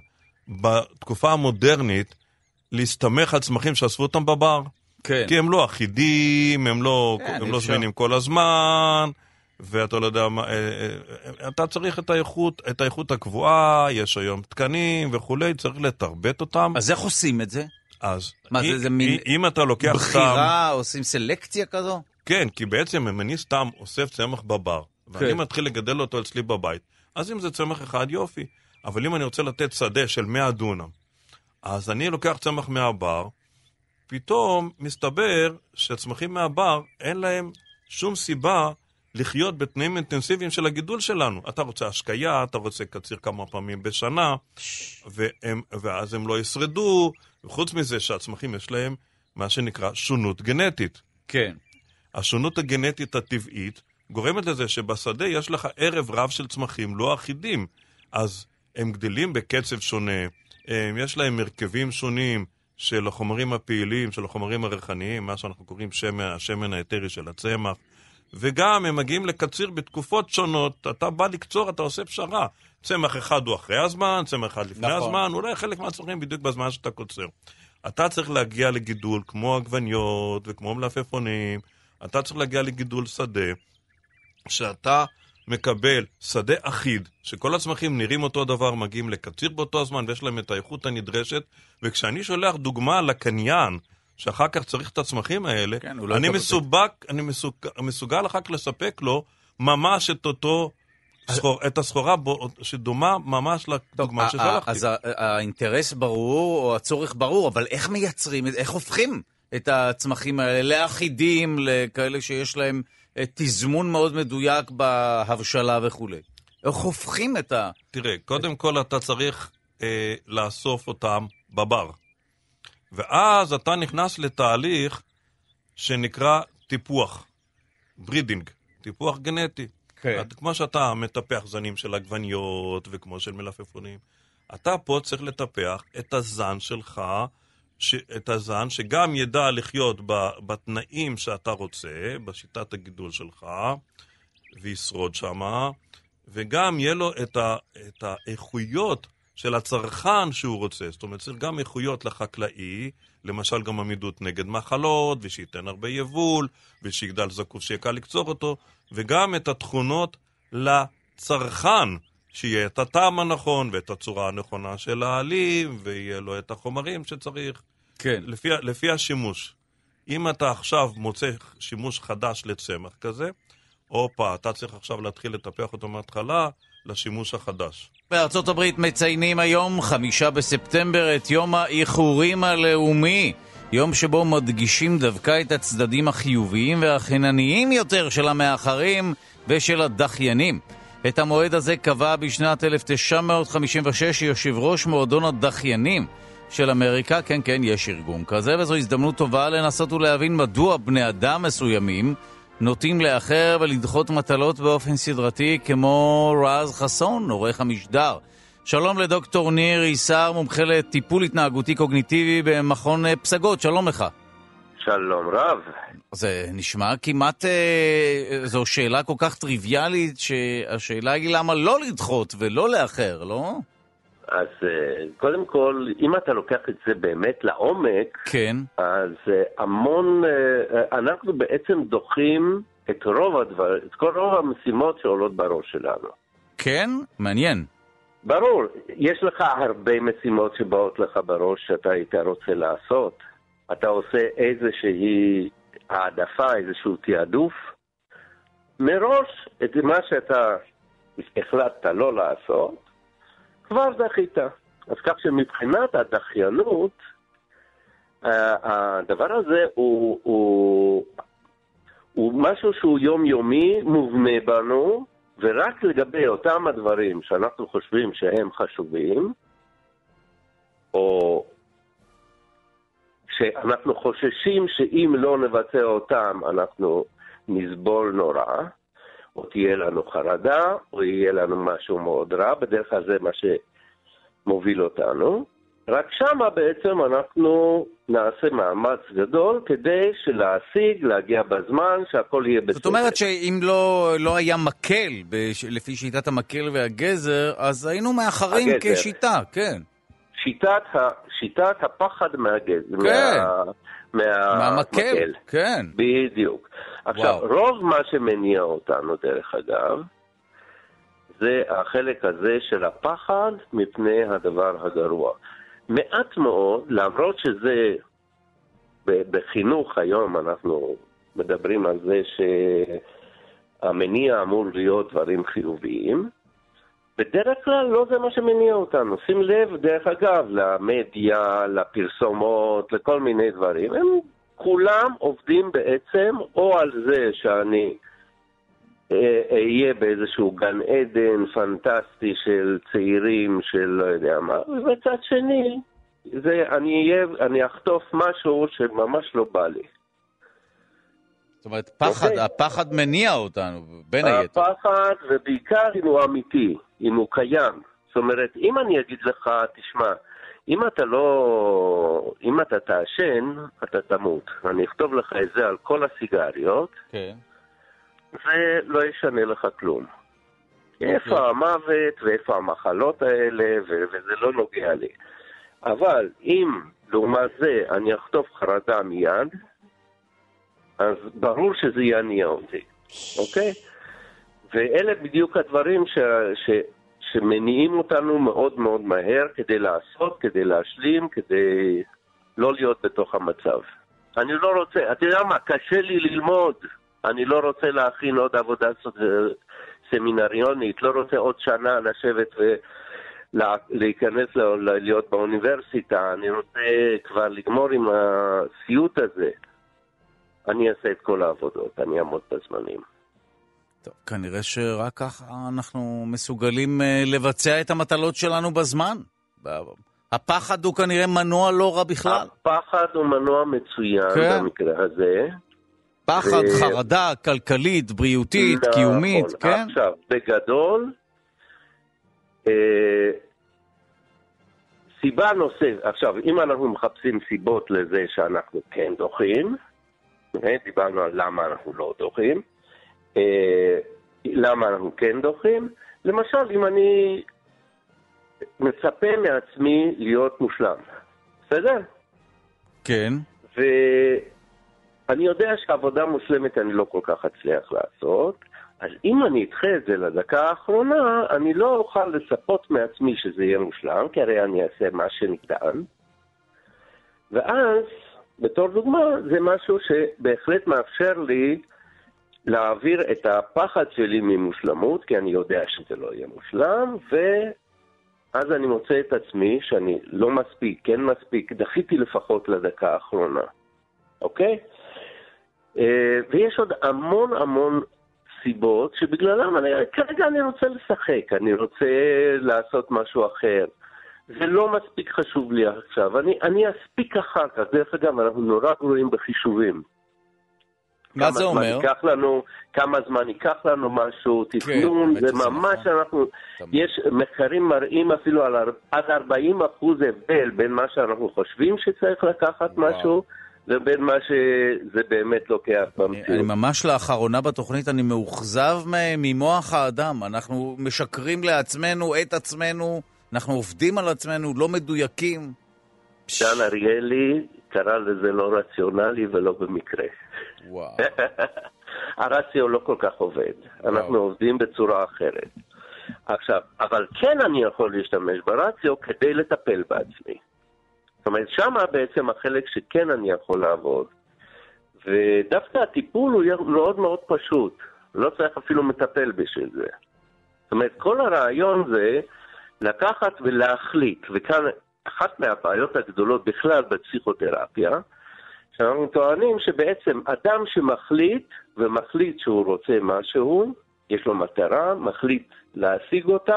בתקופה המודרנית, להסתמך על צמחים שאספו אותם בבר. כן. כי הם לא אחידים, הם לא, כן, הם לא. זמינים כל הזמן, ואתה לא יודע מה, אה, אה, אתה צריך את האיכות, את האיכות הקבועה, יש היום תקנים וכולי, צריך לתרבט אותם. אז איך עושים את זה? אז מה, זה- אם- זה מין אם אתה לוקח סתם, בחירה, עושים סלקציה כזו? כן, כי בעצם אם אני סתם אוסף צמח בבר, ואני כן. מתחיל לגדל אותו אצלי בבית, אז אם זה צמח אחד, יופי. אבל אם אני רוצה לתת שדה של 100 דונם, אז אני לוקח צמח מהבר, פתאום מסתבר שצמחים מהבר, אין להם שום סיבה לחיות בתנאים אינטנסיביים של הגידול שלנו. אתה רוצה השקיה, אתה רוצה קציר כמה פעמים בשנה, והם, ואז הם לא ישרדו, וחוץ מזה שהצמחים יש להם מה שנקרא שונות גנטית. כן. השונות הגנטית הטבעית גורמת לזה שבשדה יש לך ערב רב של צמחים לא אחידים. אז הם גדלים בקצב שונה, הם, יש להם הרכבים שונים של החומרים הפעילים, של החומרים הריחניים, מה שאנחנו קוראים שמן, השמן האתרי של הצמח, וגם הם מגיעים לקציר בתקופות שונות, אתה בא לקצור, אתה עושה פשרה. צמח אחד הוא אחרי הזמן, צמח אחד לפני נכון. הזמן, אולי חלק מהצמחים בדיוק בזמן שאתה קוצר. אתה צריך להגיע לגידול כמו עגבניות וכמו מלפפונים, אתה צריך להגיע לגידול שדה, שאתה מקבל שדה אחיד, שכל הצמחים נראים אותו דבר, מגיעים לקציר באותו הזמן ויש להם את האיכות הנדרשת, וכשאני שולח דוגמה לקניין, שאחר כך צריך את הצמחים האלה, כן, אני מסובק, אני מסוג, מסוגל אחר כך לספק לו ממש את אותו, סחור, את הסחורה בו, שדומה ממש לדוגמה ששלחתי. אז האינטרס ברור, או הצורך ברור, אבל איך מייצרים? איך הופכים את הצמחים האלה לאחידים, לכאלה שיש להם תזמון מאוד מדויק בהבשלה וכולי? איך הופכים את ה... תראה, קודם כל אתה צריך אה, לאסוף אותם בבר. ואז אתה נכנס לתהליך שנקרא טיפוח, breeding, טיפוח גנטי. כן. את, כמו שאתה מטפח זנים של עגבניות וכמו של מלפפונים, אתה פה צריך לטפח את הזן שלך, ש, את הזן שגם ידע לחיות ב, בתנאים שאתה רוצה, בשיטת הגידול שלך, וישרוד שמה, וגם יהיה לו את, ה, את האיכויות של הצרכן שהוא רוצה. זאת אומרת, צריך גם איכויות לחקלאי, למשל גם עמידות נגד מחלות, ושייתן הרבה יבול, ושיגדל זקוף שיהיה קל לקצור אותו, וגם את התכונות לצרכן, שיהיה את הטעם הנכון, ואת הצורה הנכונה של העלים, ויהיה לו את החומרים שצריך. כן. לפי, לפי השימוש. אם אתה עכשיו מוצא שימוש חדש לצמח כזה, הופה, אתה צריך עכשיו להתחיל לטפח אותו מההתחלה לשימוש החדש. בארצות הברית מציינים היום, חמישה בספטמבר, את יום האיחורים הלאומי. יום שבו מדגישים דווקא את הצדדים החיוביים והחינניים יותר של המאחרים ושל הדחיינים. את המועד הזה קבע בשנת 1956 יושב ראש מועדון הדחיינים, של אמריקה, כן, כן, יש ארגון כזה, וזו הזדמנות טובה לנסות ולהבין מדוע בני אדם מסוימים נוטים לאחר ולדחות מטלות באופן סדרתי, כמו רז חסון, עורך המשדר. שלום לדוקטור ניר איסר, מומחה לטיפול התנהגותי קוגניטיבי במכון פסגות, שלום לך. שלום רב. זה נשמע כמעט, אה, זו שאלה כל כך טריוויאלית, שהשאלה היא למה לא לדחות ולא לאחר, לא? אז אה, קודם כל, אם אתה לוקח את זה באמת לעומק, כן. אז אה, המון, אה, אנחנו בעצם דוחים את רוב הדבר, את כל רוב המשימות שעולות בראש שלנו. כן? מעניין. ברור, יש לך הרבה משימות שבאות לך בראש שאתה היית רוצה לעשות. אתה עושה איזושהי העדפה, איזשהו תעדוף. מראש, את מה שאתה החלטת לא לעשות, כבר דחית. אז כך שמבחינת הדחיינות, הדבר הזה הוא, הוא, הוא משהו שהוא יומיומי, מובנה בנו, ורק לגבי אותם הדברים שאנחנו חושבים שהם חשובים, או שאנחנו חוששים שאם לא נבצע אותם אנחנו נסבול נורא, או תהיה לנו חרדה, או יהיה לנו משהו מאוד רע, בדרך כלל זה מה שמוביל אותנו. רק שמה בעצם אנחנו נעשה מאמץ גדול כדי להשיג, להגיע בזמן, שהכל יהיה בסדר. זאת אומרת שאם לא, לא היה מקל, בש... לפי שיטת המקל והגזר, אז היינו מאחרים הגזר. כשיטה, כן. שיטת, ה... שיטת הפחד מהגזר. כן. מה... מה... מהמקל, כן. בדיוק. עכשיו, וואו. רוב מה שמניע אותנו, דרך אגב, זה החלק הזה של הפחד מפני הדבר הגרוע. מעט מאוד, למרות שזה בחינוך היום אנחנו מדברים על זה שהמניע אמור להיות דברים חיוביים, בדרך כלל לא זה מה שמניע אותנו. שים לב, דרך אגב, למדיה, לפרסומות, לכל מיני דברים. הם כולם עובדים בעצם או על זה שאני אה, אהיה באיזשהו גן עדן פנטסטי של צעירים, של לא יודע מה, ובצד שני, זה, אני, אהיה, אני אחטוף משהו שממש לא בא לי. זאת אומרת, פחד, okay. אוקיי. הפחד מניע אותנו, בין היתר. הפחד, ובעיקר אם הוא אמיתי, אם הוא קיים. זאת אומרת, אם אני אגיד לך, תשמע, אם אתה לא... אם אתה תעשן, אתה תמות. אני אכתוב לך את זה על כל הסיגריות, כן. זה לא ישנה לך כלום. איפה אוקיי. המוות ואיפה המחלות האלה, וזה לא נוגע לי. אבל אם לעומת זה אני אחטוף חרדה מיד, אז ברור שזה יניע אותי, אוקיי? ואלה בדיוק הדברים ש, ש, שמניעים אותנו מאוד מאוד מהר כדי לעשות, כדי להשלים, כדי לא להיות בתוך המצב. אני לא רוצה, אתה יודע מה, קשה לי ללמוד. אני לא רוצה להכין עוד עבודה סמינריונית, לא רוצה עוד שנה לשבת ו... להיכנס, להיות באוניברסיטה, אני רוצה כבר לגמור עם הסיוט הזה. אני אעשה את כל העבודות, אני אעמוד בזמנים. טוב, כנראה שרק ככה אנחנו מסוגלים אה, לבצע את המטלות שלנו בזמן. הפחד הוא כנראה מנוע לא רע בכלל. הפחד הוא מנוע מצוין כן. במקרה הזה. פחד, ו... חרדה, כלכלית, בריאותית, נכון. קיומית, כן? עכשיו, בגדול, אה, סיבה נוספת, עכשיו, אם אנחנו מחפשים סיבות לזה שאנחנו כן דוחים, אה, דיברנו על למה אנחנו לא דוחים, למה אנחנו כן דוחים, למשל, אם אני מצפה מעצמי להיות מושלם, בסדר? כן. ואני יודע שעבודה מושלמת אני לא כל כך אצליח לעשות, אז אם אני אדחה את זה לדקה האחרונה, אני לא אוכל לצפות מעצמי שזה יהיה מושלם, כי הרי אני אעשה מה שניתן. ואז, בתור דוגמה, זה משהו שבהחלט מאפשר לי להעביר את הפחד שלי ממושלמות, כי אני יודע שזה לא יהיה מושלם, ואז אני מוצא את עצמי שאני לא מספיק, כן מספיק, דחיתי לפחות לדקה האחרונה, אוקיי? אה, ויש עוד המון המון סיבות שבגללם אני, כרגע אני רוצה לשחק, אני רוצה לעשות משהו אחר. זה לא מספיק חשוב לי עכשיו, אני, אני אספיק אחר כך. דרך אגב, אנחנו נורא גרועים בחישובים. מה זה אומר? כמה זמן ייקח לנו, כמה זמן ייקח לנו משהו, תכנון, האמת זה ממש נכון. אנחנו, תמיד. יש מחקרים מראים אפילו על עד 40 אחוז הבדל בין מה שאנחנו חושבים שצריך לקחת וואו. משהו, לבין מה שזה באמת לוקח אני, אני במציאות. ממש לאחרונה בתוכנית, אני מאוכזב ממוח האדם. אנחנו משקרים לעצמנו, את עצמנו, אנחנו עובדים על עצמנו, לא מדויקים. דן אריאלי קרא לזה לא רציונלי ולא במקרה. וואו. הרציו לא כל כך עובד, אנחנו וואו. עובדים בצורה אחרת. עכשיו, אבל כן אני יכול להשתמש ברציו כדי לטפל בעצמי. זאת אומרת, שמה בעצם החלק שכן אני יכול לעבוד. ודווקא הטיפול הוא מאוד מאוד פשוט, לא צריך אפילו מטפל בשביל זה. זאת אומרת, כל הרעיון זה לקחת ולהחליט, וכאן אחת מהבעיות הגדולות בכלל בפסיכותרפיה, שאנחנו טוענים שבעצם אדם שמחליט, ומחליט שהוא רוצה משהו, יש לו מטרה, מחליט להשיג אותה,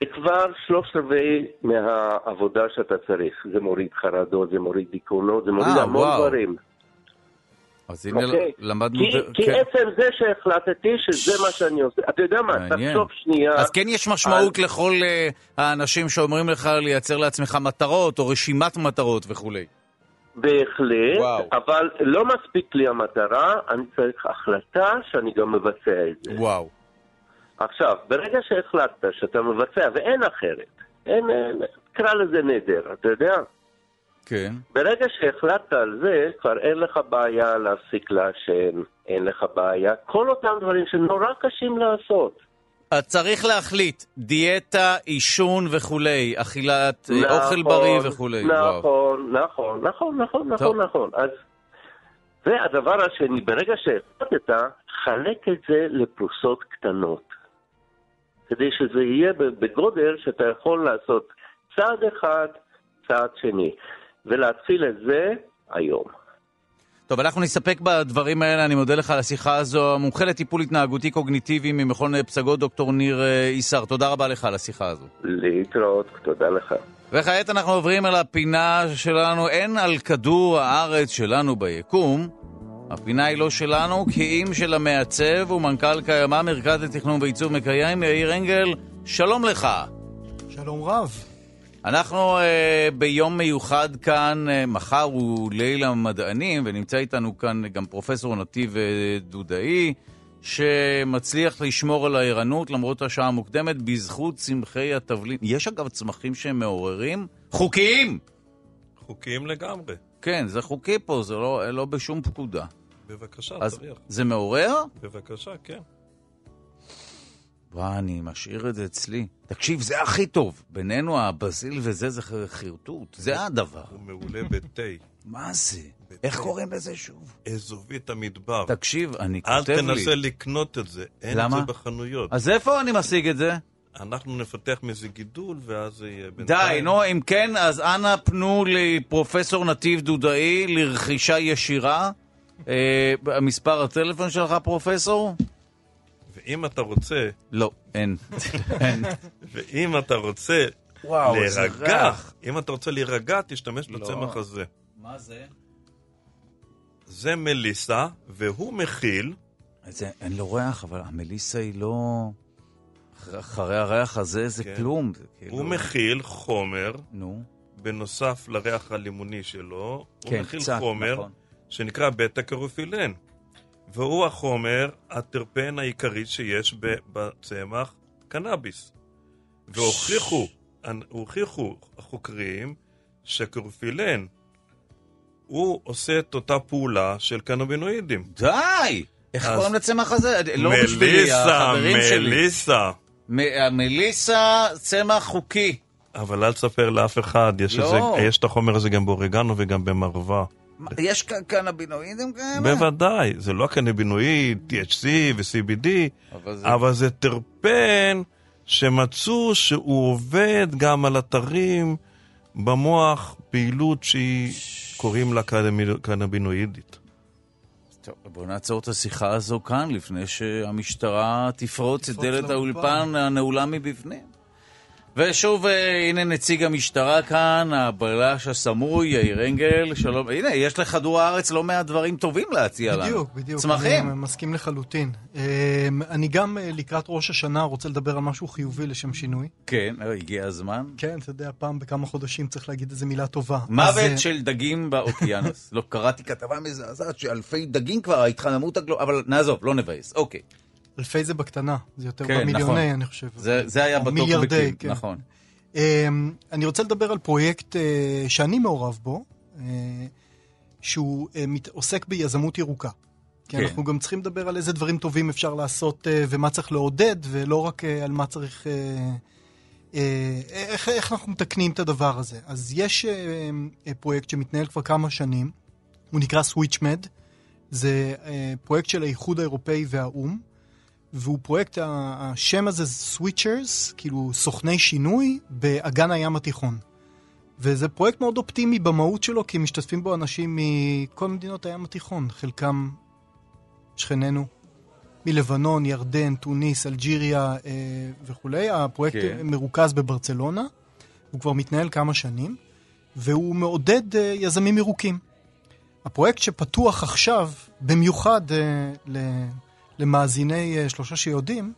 זה כבר שלושת רבעי מהעבודה שאתה צריך. זה מוריד חרדות, זה מוריד דיכאונות, זה מוריד אה, המון וואו. דברים. אז הנה אוקיי? למדנו... כי, ד- כי כן. עצם זה שהחלטתי שזה מה שאני עושה, אתה יודע מה, מעניין. תחשוב שנייה, אז כן יש משמעות לכל אה, האנשים שאומרים לך לייצר לעצמך מטרות, או רשימת מטרות וכולי. בהחלט, וואו. אבל לא מספיק לי המטרה, אני צריך החלטה שאני גם מבצע את זה. וואו. עכשיו, ברגע שהחלטת שאתה מבצע, ואין אחרת, אין, אין קרא לזה נדר, אתה יודע? כן. ברגע שהחלטת על זה, כבר אין לך בעיה להפסיק לעשן, אין לך בעיה, כל אותם דברים שנורא קשים לעשות. צריך להחליט, דיאטה, עישון וכולי, אכילת, אה, נכון, אוכל בריא וכולי. וואו. נכון, נכון, נכון, נכון, טוב. נכון, נכון. אז והדבר השני, ברגע שהחלטת, חלק את זה לפרוסות קטנות. כדי שזה יהיה בגודל שאתה יכול לעשות צעד אחד, צעד שני. ולהתחיל את זה היום. טוב, אנחנו נסתפק בדברים האלה, אני מודה לך על השיחה הזו. המומחה לטיפול התנהגותי קוגניטיבי ממכון פסגות, דוקטור ניר אה, איסר. תודה רבה לך על השיחה הזו. להתראות, תודה לך. וכעת אנחנו עוברים אל הפינה שלנו, אין על כדור הארץ שלנו ביקום. הפינה היא לא שלנו, כי אם של המעצב ומנכ"ל קיימא, מרכז לתכנון ועיצוב מקיים, יאיר אנגל, שלום לך. שלום רב. אנחנו uh, ביום מיוחד כאן, uh, מחר הוא ליל המדענים, ונמצא איתנו כאן גם פרופסור נתיב uh, דודאי, שמצליח לשמור על הערנות למרות השעה המוקדמת בזכות צמחי התבלין. יש אגב צמחים שהם מעוררים? חוקיים! חוקיים לגמרי. כן, זה חוקי פה, זה לא, לא בשום פקודה. בבקשה, אז תריח. זה מעורר? בבקשה, כן. וואי, אני משאיר את זה אצלי. תקשיב, זה הכי טוב. בינינו, הבזיל וזה זה חרטוט. זה הדבר. הוא מעולה בתה. מה זה? איך קוראים לזה שוב? אזובית המדבר. תקשיב, אני אל כותב לי. תנסה לקנות את זה, אין למה? את זה בחנויות. אז איפה אני משיג את זה? אנחנו נפתח מזה גידול, ואז זה יהיה די, בינתיים. נו, אם כן, אז אנא פנו לפרופסור נתיב דודאי לרכישה ישירה. אה, מספר הטלפון שלך, פרופסור? ואם אתה רוצה, לא, אין. אין. ואם אתה רוצה וואו, להירגע. אם אתה רוצה להירגע, תשתמש לא. בצמח הזה. מה זה? זה מליסה, והוא מכיל, זה, אין לו ריח, אבל המליסה היא לא... אחרי- הריח הזה זה כן. כלום. זה כאילו... הוא מכיל חומר, נו, בנוסף לריח הלימוני שלו, הוא כן, מכיל קצת, חומר נכון. שנקרא בטא קרופילן. והוא החומר, הטרפן העיקרי שיש בצמח קנאביס. והוכיחו, הוכיחו החוקרים שקרופילן הוא עושה את אותה פעולה של קנבינואידים. די! איך קוראים לצמח הזה? לא בשבילי, מליסה, החברים שלי. מליסה. מ- המליסה, צמח חוקי. אבל אל תספר לאף אחד, יש, לא. איזה, יש את החומר הזה גם באורגנו וגם במרווה. מה, יש כאן קנבינואידים כאלה? בוודאי, זה לא קנבינואיד, THC ו-CBD, אבל זה... אבל זה טרפן שמצאו שהוא עובד גם על אתרים במוח, פעילות שהיא, קוראים לה קנבי- קנבינואידית. טוב, בואו נעצור את השיחה הזו כאן, לפני שהמשטרה תפרוץ את דלת. האולפן הנעולה מבפנים. ושוב, אה, הנה נציג המשטרה כאן, הבלש הסמוי, יאיר אנגל, שלום. הנה, יש לכדור הארץ לא מעט דברים טובים להציע לנו. בדיוק, בדיוק. צמחים. אני מסכים לחלוטין. אה, אני גם אה, לקראת ראש השנה רוצה לדבר על משהו חיובי לשם שינוי. כן, אה, הגיע הזמן. כן, אתה יודע, פעם בכמה חודשים צריך להגיד איזה מילה טובה. אז, מוות אה, של דגים באוקיינוס. לא, קראתי כתבה מזעזעת שאלפי דגים כבר, ההתחממות הגלו... אבל נעזוב, לא נבאס. אוקיי. אלפי זה בקטנה, זה יותר כן, נכון. במיליוני, אני חושב. זה זה היה או בטוק מיליארדי, כן. נכון. אמ, אני רוצה לדבר על פרויקט אה, שאני מעורב בו, אה, שהוא אה, מת- עוסק ביזמות ירוקה. כי כן. אנחנו גם צריכים לדבר על איזה דברים טובים אפשר לעשות אה, ומה צריך לעודד, ולא רק אה, על מה צריך... אה, אה, איך, איך אנחנו מתקנים את הדבר הזה. אז יש אה, אה, פרויקט שמתנהל כבר כמה שנים, הוא נקרא SwitchMed, זה אה, פרויקט של האיחוד האירופאי והאו"ם, והוא פרויקט, השם הזה זה switchers, כאילו סוכני שינוי באגן הים התיכון. וזה פרויקט מאוד אופטימי במהות שלו, כי משתתפים בו אנשים מכל מדינות הים התיכון, חלקם שכנינו, מלבנון, ירדן, טוניס, אלג'יריה אה, וכולי. הפרויקט כן. מרוכז בברצלונה, הוא כבר מתנהל כמה שנים, והוא מעודד אה, יזמים ירוקים. הפרויקט שפתוח עכשיו, במיוחד אה, ל- למאזיני אה, שלושה שיודעים,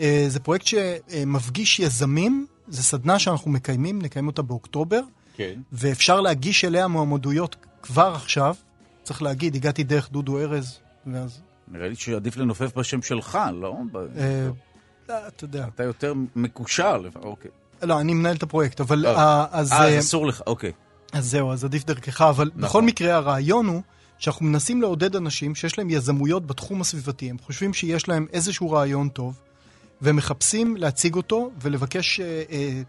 אה, זה פרויקט שמפגיש יזמים, זה סדנה שאנחנו מקיימים, נקיים אותה באוקטובר, כן. ואפשר להגיש אליה מועמדויות כבר עכשיו. צריך להגיד, הגעתי דרך דודו ארז, ואז... נראה לי שעדיף לנופף בשם שלך, לא? אה, לא, אתה יודע. אתה יותר מקושר, אוקיי. לא, אני מנהל את הפרויקט, אבל... אה, אז... אה, אה, אז אסור לך, אוקיי. אז זהו, אז עדיף דרכך, אבל נכון. בכל מקרה הרעיון הוא שאנחנו מנסים לעודד אנשים שיש להם יזמויות בתחום הסביבתי, הם חושבים שיש להם איזשהו רעיון טוב, והם מחפשים להציג אותו ולבקש אה, אה,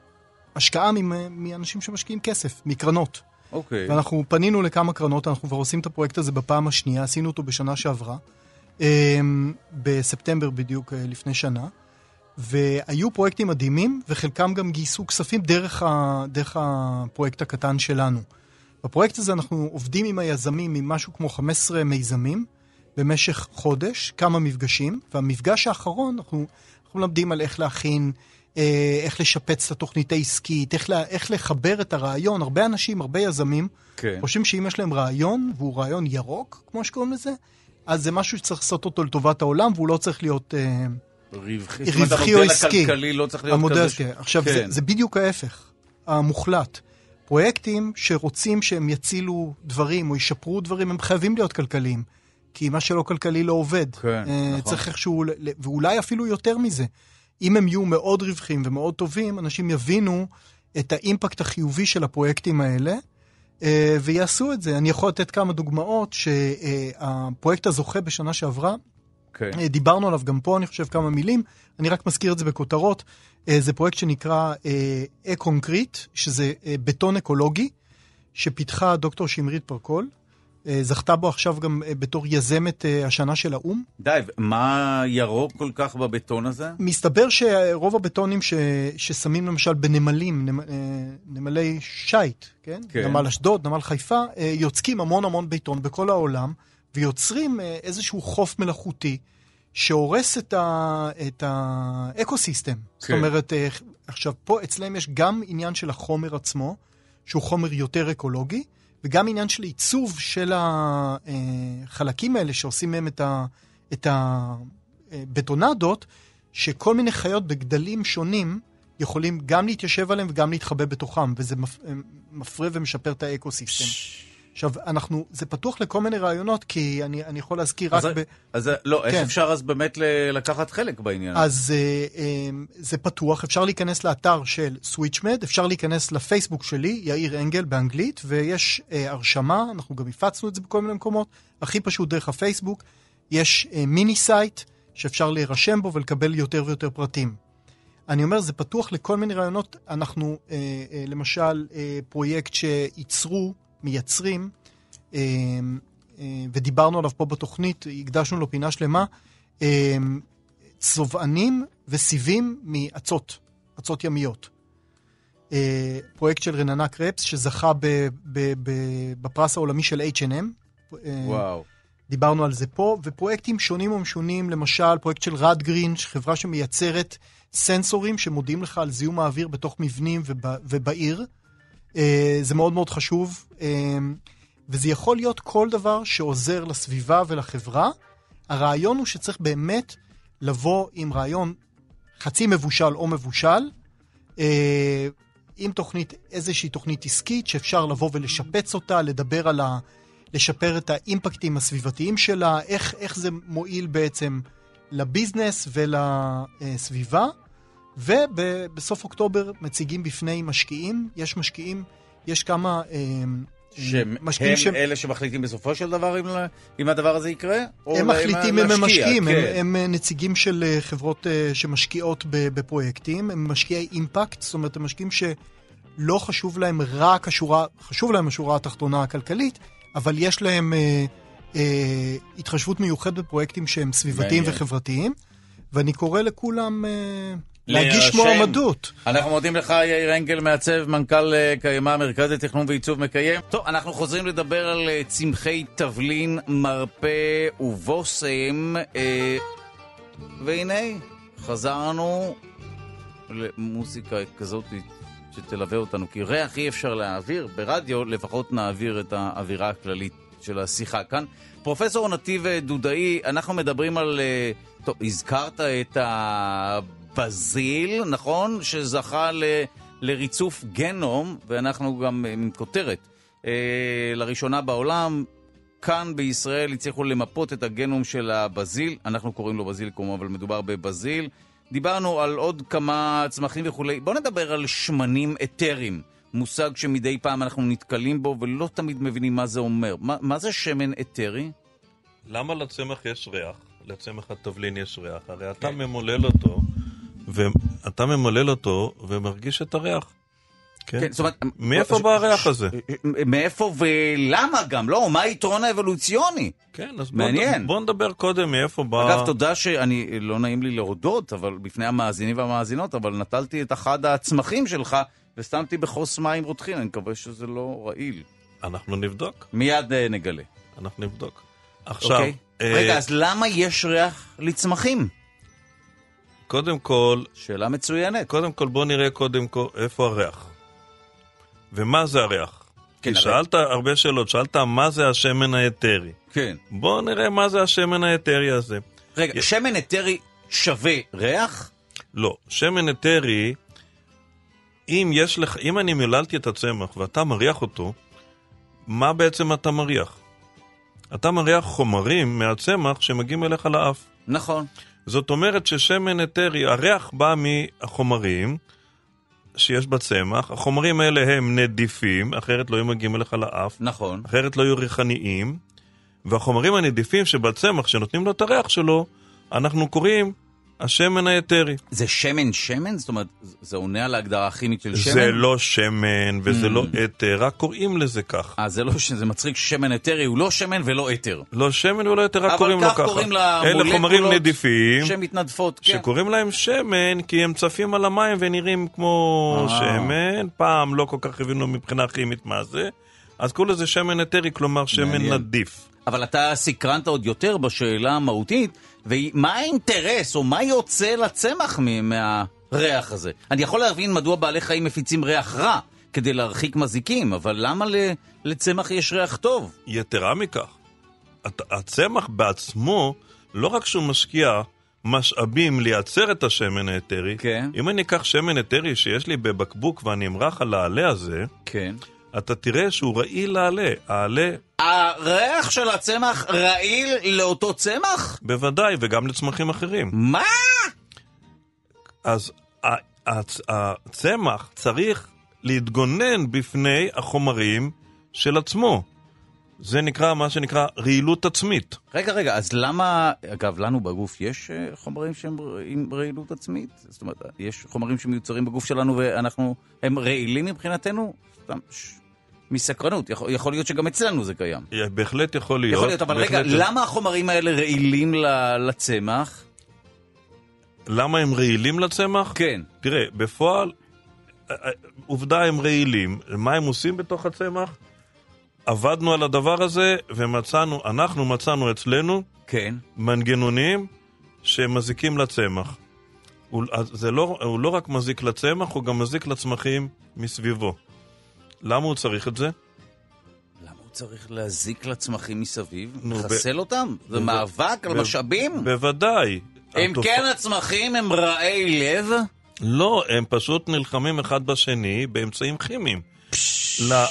השקעה מאנשים שמשקיעים כסף, מקרנות. אוקיי. ואנחנו פנינו לכמה קרנות, אנחנו כבר עושים את הפרויקט הזה בפעם השנייה, עשינו אותו בשנה שעברה, אה, בספטמבר בדיוק אה, לפני שנה, והיו פרויקטים מדהימים, וחלקם גם גייסו כספים דרך, ה, דרך הפרויקט הקטן שלנו. בפרויקט הזה אנחנו עובדים עם היזמים, עם משהו כמו 15 מיזמים, במשך חודש, כמה מפגשים, והמפגש האחרון, אנחנו, אנחנו מלמדים על איך להכין, אה, איך לשפץ את התוכנית העסקית, איך, לה, איך לחבר את הרעיון. הרבה אנשים, הרבה יזמים, כן. חושבים שאם יש להם רעיון, והוא רעיון ירוק, כמו שקוראים לזה, אז זה משהו שצריך לעשות אותו לטובת העולם, והוא לא צריך להיות... אה, רווחי. רווחי או המודל עסקי. הכלכלי לא צריך להיות המודל כזה. העסקי. עכשיו, כן. זה, זה בדיוק ההפך, המוחלט. פרויקטים שרוצים שהם יצילו דברים או ישפרו דברים, הם חייבים להיות כלכליים. כי מה שלא כלכלי לא עובד. כן, אה, נכון. צריך איכשהו, ואולי אפילו יותר מזה. אם הם יהיו מאוד רווחיים ומאוד טובים, אנשים יבינו את האימפקט החיובי של הפרויקטים האלה, אה, ויעשו את זה. אני יכול לתת כמה דוגמאות שהפרויקט הזוכה בשנה שעברה, כן. אה, דיברנו עליו גם פה, אני חושב, כמה מילים. אני רק מזכיר את זה בכותרות. אה, זה פרויקט שנקרא אה, ECOncrete, שזה אה, בטון אקולוגי, שפיתחה דוקטור שמרית פרקול. זכתה בו עכשיו גם בתור יזמת השנה של האו"ם. די, מה ירוק כל כך בבטון הזה? מסתבר שרוב הבטונים ש, ששמים למשל בנמלים, נמ, נמלי שיט, כן? כן. נמל אשדוד, נמל חיפה, יוצקים המון המון בטון בכל העולם, ויוצרים איזשהו חוף מלאכותי שהורס את, ה, את האקו-סיסטם. זאת כן. אומרת, אה, עכשיו, פה אצלם יש גם עניין של החומר עצמו, שהוא חומר יותר אקולוגי, וגם עניין של עיצוב של החלקים האלה שעושים מהם את ה... את הבטונדות, שכל מיני חיות בגדלים שונים יכולים גם להתיישב עליהם וגם להתחבא בתוכם, וזה מפ... מפרה ומשפר את האקו-סיסטם. עכשיו, אנחנו, זה פתוח לכל מיני רעיונות, כי אני, אני יכול להזכיר רק אז, ב... אז לא, איך כן. אפשר אז באמת ל- לקחת חלק בעניין? אז אה, אה, זה פתוח, אפשר להיכנס לאתר של SwitchMed, אפשר להיכנס לפייסבוק שלי, יאיר אנגל באנגלית, ויש אה, הרשמה, אנחנו גם הפצנו את זה בכל מיני מקומות, הכי פשוט דרך הפייסבוק, יש אה, mini-site שאפשר להירשם בו ולקבל יותר ויותר פרטים. אני אומר, זה פתוח לכל מיני רעיונות. אנחנו, אה, אה, למשל, אה, פרויקט שייצרו, מייצרים, אה, אה, ודיברנו עליו פה בתוכנית, הקדשנו לו פינה שלמה, אה, צובענים וסיבים מאצות, אצות ימיות. פרויקט של רננה קרפס, שזכה ב, ב, ב, בפרס העולמי של H&M. וואו. דיברנו על זה פה, ופרויקטים שונים ומשונים, למשל פרויקט של רד גרין, חברה שמייצרת סנסורים שמודיעים לך על זיהום האוויר בתוך מבנים ובא, ובעיר. אה, זה מאוד מאוד חשוב, אה, וזה יכול להיות כל דבר שעוזר לסביבה ולחברה. הרעיון הוא שצריך באמת לבוא עם רעיון חצי מבושל או מבושל, אה, עם תוכנית, איזושהי תוכנית עסקית שאפשר לבוא ולשפץ אותה, לדבר על ה... לשפר את האימפקטים הסביבתיים שלה, איך, איך זה מועיל בעצם לביזנס ולסביבה. ובסוף אוקטובר מציגים בפני משקיעים, יש משקיעים, יש כמה אה, שהם משקיעים שהם אלה שמחליטים בסופו של דבר אם, אם הדבר הזה יקרה? הם מחליטים אם הם משקיעים, כן. הם, הם נציגים של אה, חברות אה, שמשקיעות בפרויקטים, הם משקיעי אימפקט, זאת אומרת הם משקיעים שלא חשוב להם רק השורה, חשוב להם השורה התחתונה הכלכלית, אבל יש להם אה, אה, התחשבות מיוחדת בפרויקטים שהם סביבתיים מעניין. וחברתיים, ואני קורא לכולם... אה, להגיש מועמדות. אנחנו מודים לך, יאיר אנגל, מעצב, מנכ"ל אה, קיימה, מרכז לתכנון ועיצוב מקיים. טוב, אנחנו חוזרים לדבר על אה, צמחי תבלין, מרפא ובושם. אה, והנה, חזרנו למוזיקה כזאת שתלווה אותנו, כי ריח אי אפשר להעביר, ברדיו לפחות נעביר את האווירה הכללית של השיחה כאן. פרופסור נתיב דודאי, אנחנו מדברים על... טוב, הזכרת את ה... בזיל, נכון? שזכה ל, לריצוף גנום, ואנחנו גם עם כותרת. אה, לראשונה בעולם, כאן בישראל הצליחו למפות את הגנום של הבזיל, אנחנו קוראים לו בזיליקום, אבל מדובר בבזיל. דיברנו על עוד כמה צמחים וכולי. בואו נדבר על שמנים אתרים, מושג שמדי פעם אנחנו נתקלים בו ולא תמיד מבינים מה זה אומר. מה, מה זה שמן אתרי? למה לצמח יש ריח? לצמח התבלין יש ריח. הרי אתה כן. ממולל אותו ואתה ממלל אותו ומרגיש את הריח. כן. כן, זאת אומרת... מאיפה בא הריח הזה? מאיפה ולמה גם, לא? מה היתרון האבולוציוני? כן, אז מעניין. בוא נדבר קודם מאיפה בא... אגב, תודה שאני, לא נעים לי להודות, אבל בפני המאזינים והמאזינות, אבל נטלתי את אחד הצמחים שלך ושמתי בכוס מים רותחין, אני מקווה שזה לא רעיל. אנחנו נבדוק. מיד אה, נגלה. אנחנו נבדוק. עכשיו... אוקיי. אה... רגע, אז למה יש ריח לצמחים? קודם כל... שאלה מצוינת. קודם כל, בוא נראה קודם כל איפה הריח. ומה זה הריח? כן, כי הריח. שאלת הרבה שאלות, שאלת מה זה השמן האתרי. כן. בוא נראה מה זה השמן האתרי הזה. רגע, י... שמן אתרי שווה ריח? לא, שמן אתרי, אם יש לך, אם אני מיללתי את הצמח ואתה מריח אותו, מה בעצם אתה מריח? אתה מריח חומרים מהצמח שמגיעים אליך לאף. נכון. זאת אומרת ששמן אתרי, הריח בא מהחומרים שיש בצמח, החומרים האלה הם נדיפים, אחרת לא היו מגיעים אליך לאף. נכון. אחרת לא היו ריחניים, והחומרים הנדיפים שבצמח, שנותנים לו את הריח שלו, אנחנו קוראים השמן האתרי. זה שמן שמן? זאת אומרת, זה עונה על ההגדרה הכימית של שמן? זה לא שמן וזה לא mm. לא אתר, רק קוראים לזה כך. אה, זה לא, זה מצחיק ששמן אתרי הוא לא שמן ולא אתר. לא שמן ולא אתר, רק קוראים לו ככה. אבל כך קוראים למולקולות אלה חומרים נדיפים. שמתנדפות, כן. שקוראים להם שמן כי הם צפים על המים ונראים כמו אה. שמן. פעם לא כל כך הבינו מבחינה כימית מה זה. אז קוראים לזה שמן אתרי, כלומר שמן נדיף. אבל אתה סקרנת עוד יותר בשאלה המהותית, ומה האינטרס או מה יוצא לצמח מהריח הזה? אני יכול להבין מדוע בעלי חיים מפיצים ריח רע כדי להרחיק מזיקים, אבל למה לצמח יש ריח טוב? יתרה מכך, הצמח בעצמו, לא רק שהוא משקיע משאבים לייצר את השמן האתרי, כן. אם אני אקח שמן אתרי שיש לי בבקבוק ואני אמרח על העלה הזה, כן. אתה תראה שהוא רעיל לעלה. העלה... הריח של הצמח רעיל לאותו צמח? בוודאי, וגם לצמחים אחרים. מה? אז הצמח צריך להתגונן בפני החומרים של עצמו. זה נקרא, מה שנקרא, רעילות עצמית. רגע, רגע, אז למה, אגב, לנו בגוף יש אה, חומרים שהם עם רעילות עצמית? זאת אומרת, יש חומרים שמיוצרים בגוף שלנו ואנחנו, הם רעילים מבחינתנו? סתם, ש... מסקרנות. יכול, יכול להיות שגם אצלנו זה קיים. בהחלט יכול להיות. יכול להיות, אבל רגע, זה... למה החומרים האלה רעילים לצמח? למה הם רעילים לצמח? כן. תראה, בפועל, אה, אה, עובדה הם רעילים. מה הם עושים בתוך הצמח? עבדנו על הדבר הזה ומצאנו, אנחנו מצאנו אצלנו כן. מנגנונים שמזיקים לצמח. הוא, זה לא, הוא לא רק מזיק לצמח, הוא גם מזיק לצמחים מסביבו. למה הוא צריך את זה? למה הוא צריך להזיק לצמחים מסביב? נו, לחסל אותם? זה ב- מאבק על ב- משאבים? בוודאי. אם התופ- כן הצמחים הם רעי לב? לא, הם פשוט נלחמים אחד בשני באמצעים כימיים. ל-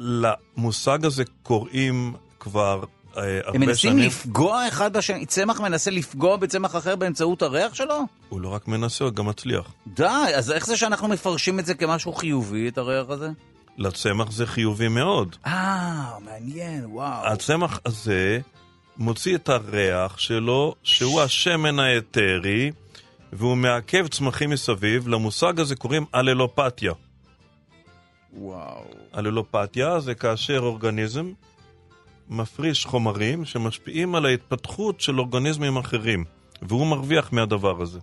למושג הזה קוראים כבר אה, הם הרבה מנסים שנים. לפגוע אחד בשני? צמח מנסה לפגוע בצמח אחר באמצעות הריח שלו? הוא לא רק מנסה, הוא גם מצליח. די, אז איך זה שאנחנו מפרשים את זה כמשהו חיובי, את הריח הזה? לצמח זה חיובי מאוד. אה, מעניין, וואו. הצמח הזה מוציא את הריח שלו, שהוא השמן האתרי, והוא מעכב צמחים מסביב. למושג הזה קוראים אללופתיה. וואו. אללופתיה זה כאשר אורגניזם מפריש חומרים שמשפיעים על ההתפתחות של אורגניזמים אחרים, והוא מרוויח מהדבר הזה.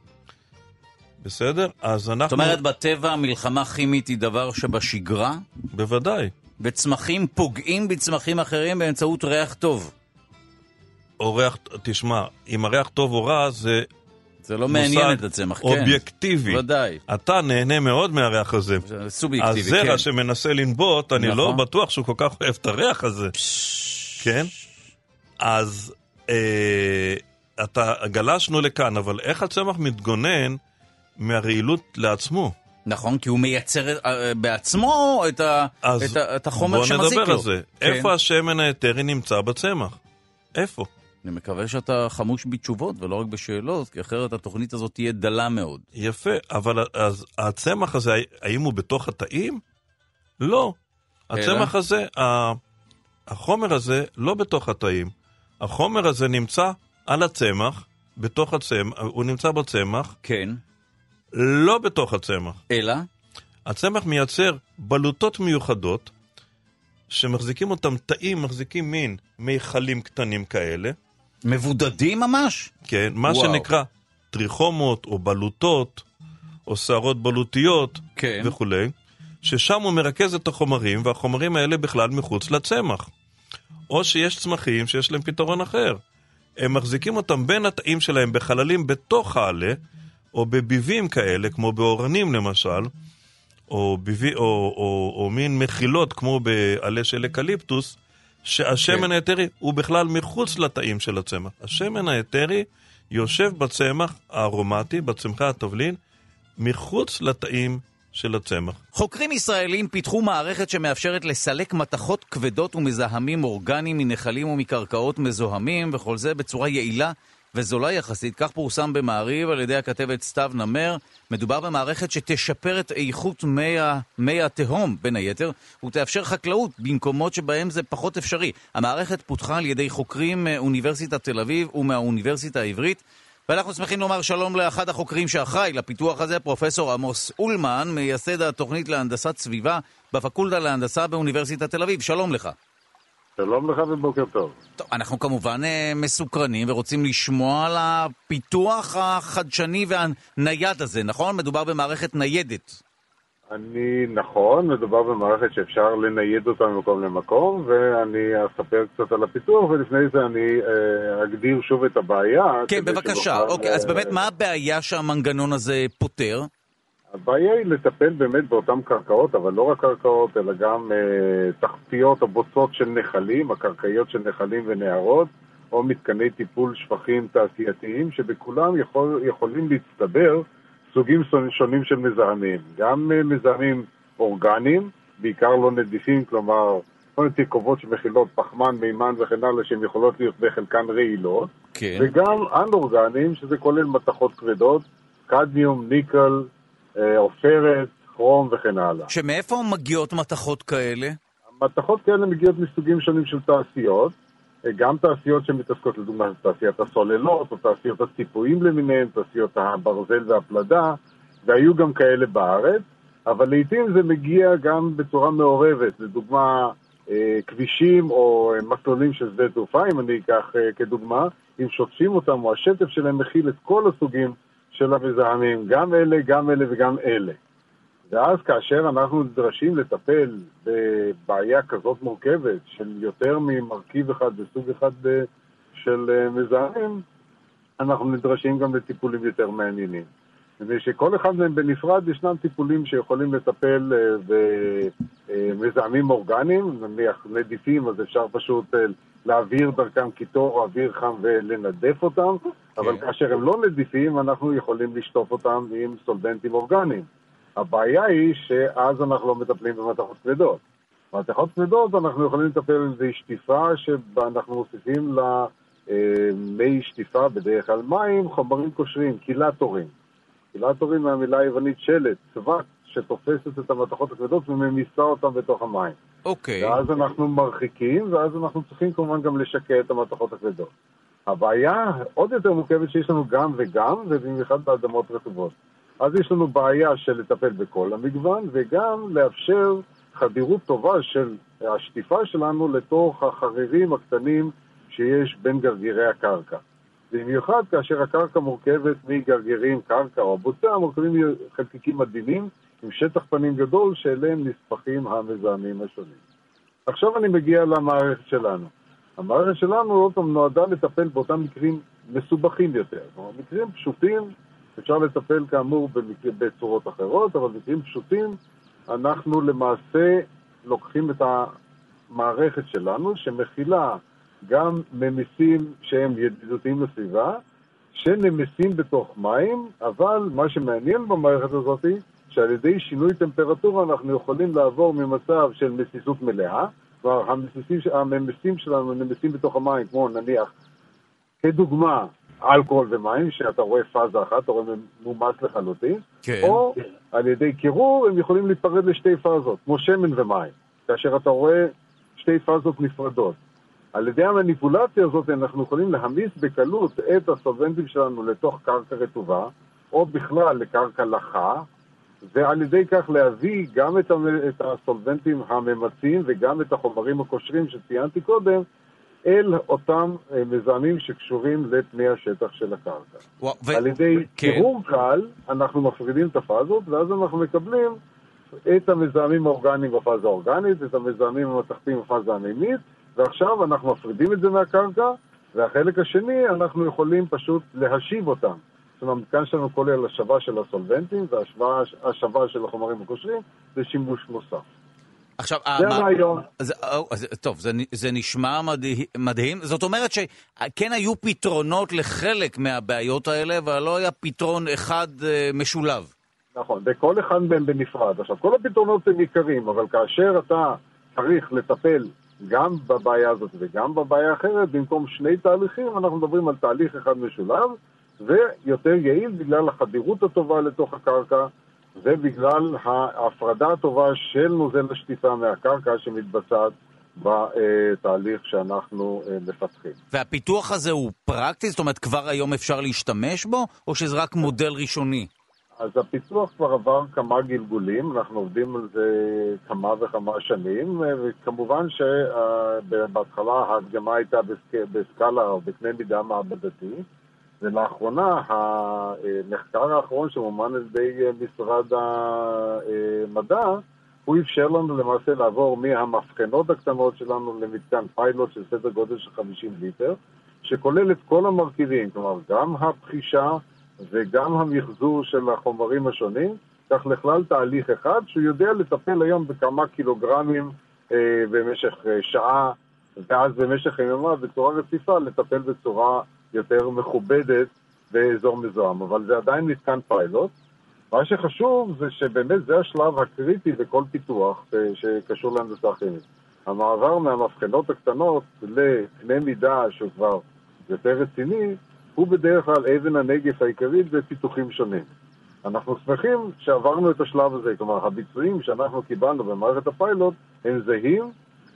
בסדר? אז אנחנו... זאת אומרת, בטבע המלחמה כימית היא דבר שבשגרה, בוודאי. וצמחים פוגעים בצמחים אחרים באמצעות ריח טוב. או ריח, תשמע, אם הריח טוב או רע זה זה לא מעניין את הצמח, כן. אובייקטיבי. ודאי. אתה נהנה מאוד מהריח הזה. זה סובייקטיבי, הזרע כן. שמנסה לנבוט, אני לא נכון. בטוח שהוא כל כך אוהב את הריח הזה. כן? אז אה, אתה, גלשנו לכאן, אבל איך הצמח מתגונן מהרעילות לעצמו? נכון, כי הוא מייצר אה, בעצמו את, ה, אז את, ה, את החומר בוא שמזיק לו. נדבר על זה. כן. איפה השמן האתרי נמצא בצמח? איפה? אני מקווה שאתה חמוש בתשובות ולא רק בשאלות, כי אחרת התוכנית הזאת תהיה דלה מאוד. יפה, אבל אז הצמח הזה, האם הוא בתוך התאים? לא. הצמח הזה, החומר הזה לא בתוך התאים. החומר הזה נמצא על הצמח, בתוך הצמח, הוא נמצא בצמח, כן. לא בתוך הצמח. אלא? הצמח מייצר בלוטות מיוחדות, שמחזיקים אותם תאים, מחזיקים מין מיכלים קטנים כאלה, מבודדים ממש? כן, מה וואו. שנקרא טריכומות או בלוטות, או שערות בלוטיות כן. וכולי, ששם הוא מרכז את החומרים, והחומרים האלה בכלל מחוץ לצמח. או שיש צמחים שיש להם פתרון אחר. הם מחזיקים אותם בין התאים שלהם בחללים בתוך העלה, או בביבים כאלה, כמו באורנים למשל, או, ביבי, או, או, או מין מחילות כמו בעלה של אקליפטוס, שהשמן כן. האתרי הוא בכלל מחוץ לתאים של הצמח. השמן האתרי יושב בצמח הארומטי, בצמחי התבלין, מחוץ לתאים של הצמח. חוקרים ישראלים פיתחו מערכת שמאפשרת לסלק מתכות כבדות ומזהמים אורגניים מנחלים ומקרקעות מזוהמים, וכל זה בצורה יעילה וזולה יחסית. כך פורסם במעריב על ידי הכתבת סתיו נמר. מדובר במערכת שתשפר את איכות מי, ה- מי התהום, בין היתר, ותאפשר חקלאות במקומות שבהם זה פחות אפשרי. המערכת פותחה על ידי חוקרים מאוניברסיטת תל אביב ומהאוניברסיטה העברית. ואנחנו שמחים לומר שלום לאחד החוקרים שאחראי לפיתוח הזה, פרופסור עמוס אולמן, מייסד התוכנית להנדסת סביבה בפקולטה להנדסה באוניברסיטת תל אביב. שלום לך. שלום לך ובוקר טוב. טוב, אנחנו כמובן אה, מסוקרנים ורוצים לשמוע על הפיתוח החדשני והנייד הזה, נכון? מדובר במערכת ניידת. אני, נכון, מדובר במערכת שאפשר לנייד אותה ממקום למקום, ואני אספר קצת על הפיתוח, ולפני זה אני אה, אגדיר שוב את הבעיה. כן, בבקשה. שנוכל, אוקיי, אז אה, באמת, מה הבעיה שהמנגנון הזה פותר? הבעיה היא לטפל באמת באותן קרקעות, אבל לא רק קרקעות, אלא גם אה, תחתיות או בוצות של נחלים, הקרקעיות של נחלים ונהרות, או מתקני טיפול שפכים תעשייתיים, שבכולם יכול, יכולים להצטבר סוגים שונים של מזהמים. גם אה, מזהמים אורגניים, בעיקר לא נדיפים, כלומר, כל מיני תרכובות שמכילות פחמן, מימן וכן הלאה, שהן יכולות להיות בחלקן רעילות. כן. וגם אנורגניים, שזה כולל מתכות כבדות, קדמיום, ניקל, עופרת, כרום וכן הלאה. שמאיפה מגיעות מתכות כאלה? מתכות כאלה מגיעות מסוגים שונים של תעשיות, אה, גם תעשיות שמתעסקות לדוגמה תעשיית הסוללות, או תעשיות הציפויים למיניהן, תעשיות הברזל והפלדה, והיו גם כאלה בארץ, אבל לעיתים זה מגיע גם בצורה מעורבת, לדוגמה אה, כבישים או אה, מסלולים של שדה תעופה, אם אני אקח אה, כדוגמה, אם שוטפים אותם או השטף שלהם מכיל את כל הסוגים של המזהמים, גם אלה, גם אלה וגם אלה. ואז כאשר אנחנו נדרשים לטפל בבעיה כזאת מורכבת של יותר ממרכיב אחד וסוג אחד אה, של אה, מזהמים, אנחנו נדרשים גם לטיפולים יותר מעניינים. מפני שכל אחד מהם בנפרד ישנם טיפולים שיכולים לטפל במזהמים אורגניים, נניח נדיפים, אז אפשר פשוט להעביר דרכם קיטור או אוויר חם ולנדף אותם, כן. אבל כאשר הם לא נדיפים, אנחנו יכולים לשטוף אותם עם סולבנטים אורגניים. הבעיה היא שאז אנחנו לא מטפלים במתכות כבדות. במתכות כבדות אנחנו יכולים לטפל שבה אנחנו מוסיפים למי שטיפה, בדרך כלל מים, חומרים קושרים, קילטורים. קילטורים מהמילה היוונית שלט, צבת, שתופסת את המתכות הכבדות וממיסה אותן בתוך המים. אוקיי. ואז אנחנו מרחיקים, ואז אנחנו צריכים כמובן גם לשקע את המתכות הכבדות. הבעיה עוד יותר מורכבת שיש לנו גם וגם, ובמיוחד באדמות רטובות. אז יש לנו בעיה של לטפל בכל המגוון, וגם לאפשר חדירות טובה של השטיפה שלנו לתוך החרירים הקטנים שיש בין גרגירי הקרקע. במיוחד כאשר הקרקע מורכבת מגרגירים קרקע או בוצע, מורכבים מחלקיקים עדינים עם שטח פנים גדול שאליהם נספחים המזהמים השונים. עכשיו אני מגיע למערכת שלנו. המערכת שלנו, עוד פעם, נועדה לטפל באותם מקרים מסובכים יותר. כלומר, מקרים פשוטים, אפשר לטפל כאמור במקר... בצורות אחרות, אבל מקרים פשוטים, אנחנו למעשה לוקחים את המערכת שלנו, שמכילה גם ממיסים שהם ידידותיים לסביבה, שנמסים בתוך מים, אבל מה שמעניין במערכת הזאת שעל ידי שינוי טמפרטורה אנחנו יכולים לעבור ממצב של מסיסות מלאה, כלומר הממסים שלנו נמסים בתוך המים, כמו נניח, כדוגמה, אלכוהול ומים, שאתה רואה פאזה אחת, אתה רואה מומס לחלוטין, כן. או על ידי קירור הם יכולים להיפרד לשתי פאזות, כמו שמן ומים, כאשר אתה רואה שתי פאזות נפרדות. על ידי המניפולציה הזאת אנחנו יכולים להמיס בקלות את הסולבנטים שלנו לתוך קרקע רטובה, או בכלל לקרקע לחה, ועל ידי כך להביא גם את, הסולבנטים הממצים וגם את החומרים הקושרים שציינתי קודם אל אותם אה, מזהמים שקשורים לפני השטח של הקרקע. ו... על ידי כן. קירור קל אנחנו מפרידים את הפאזות ואז אנחנו מקבלים את המזהמים האורגניים בפאזה האורגנית, את המזהמים המתכתיים בפאזה המימית ועכשיו אנחנו מפרידים את זה מהקרקע והחלק השני אנחנו יכולים פשוט להשיב אותם. אומרת, המתקן שלנו כולל השבה של הסולבנטים והשבה של החומרים הקושרים לשימוש נוסף. עכשיו, זה הרעיון. טוב, זה, זה נשמע מדהים, מדהים. זאת אומרת שכן היו פתרונות לחלק מהבעיות האלה, אבל לא היה פתרון אחד אה, משולב. נכון, וכל אחד מהם בנפרד. עכשיו, כל הפתרונות הם עיקריים, אבל כאשר אתה צריך לטפל גם בבעיה הזאת וגם בבעיה האחרת, במקום שני תהליכים, אנחנו מדברים על תהליך אחד משולב, ויותר יעיל בגלל החדירות הטובה לתוך הקרקע ובגלל ההפרדה הטובה של נוזל השטיפה מהקרקע שמתבצעת בתהליך שאנחנו אה, מפתחים. והפיתוח הזה הוא פרקטי? זאת אומרת, כבר היום אפשר להשתמש בו, או שזה רק מודל ראשוני? אז הפיתוח כבר עבר כמה גלגולים, אנחנו עובדים על זה כמה וכמה שנים, אה, וכמובן שבהתחלה ההדגמה הייתה בסקאלה או בקנה מידה מעבדתי. ולאחרונה המחקר האחרון שמומן על ידי משרד המדע, הוא אפשר לנו למעשה לעבור מהמבחנות הקטנות שלנו למתקן פיילוט של סדר גודל של 50 ליטר, שכולל את כל המרכיבים, כלומר גם הפחישה וגם המחזור של החומרים השונים, כך לכלל תהליך אחד, שהוא יודע לטפל היום בכמה קילוגרמים אה, במשך אה, שעה, ואז במשך יממה בצורה רציפה לטפל בצורה יותר מכובדת באזור מזוהם, אבל זה עדיין מתקן פיילוט. מה שחשוב זה שבאמת זה השלב הקריטי בכל פיתוח אה, שקשור להנדסה כימית. המעבר מהמבחנות הקטנות לקנה מידה שהוא כבר יותר רציני, הוא בדרך כלל אבן הנגף העיקרית בפיתוחים שונים. אנחנו שמחים שעברנו את השלב הזה, כלומר הביצועים שאנחנו קיבלנו במערכת הפיילוט הם זהים,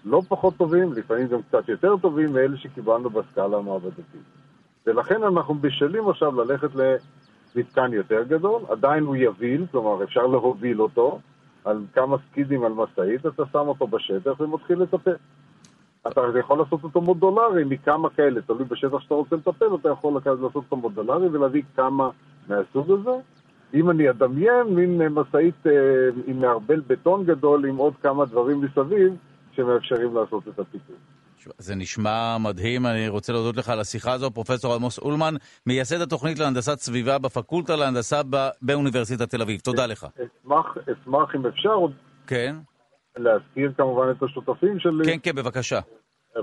לא פחות טובים, לפעמים גם קצת יותר טובים מאלה שקיבלנו בסקאלה המעבדתית. ולכן אנחנו בשלים עכשיו ללכת למתקן יותר גדול, עדיין הוא יביל, כלומר אפשר להוביל אותו על כמה סקידים על משאית, אתה שם אותו בשטח ומתחיל לטפל. אתה יכול לעשות אותו מודולרי מכמה כאלה, תלוי בשטח שאתה רוצה לטפל, אתה יכול לעשות אותו מודולרי ולהביא כמה מהסוג הזה. אם אני אדמיין, מין משאית אה, עם מערבל בטון גדול עם עוד כמה דברים מסביב שמאפשרים לעשות את הטיפול. זה נשמע מדהים, אני רוצה להודות לך על השיחה הזו, פרופסור עמוס אולמן, מייסד התוכנית להנדסת סביבה בפקולטה להנדסה באוניברסיטת תל אביב. תודה לך. אשמח, אשמח אם אפשר כן? להזכיר כמובן את השותפים שלי. כן, כן, בבקשה.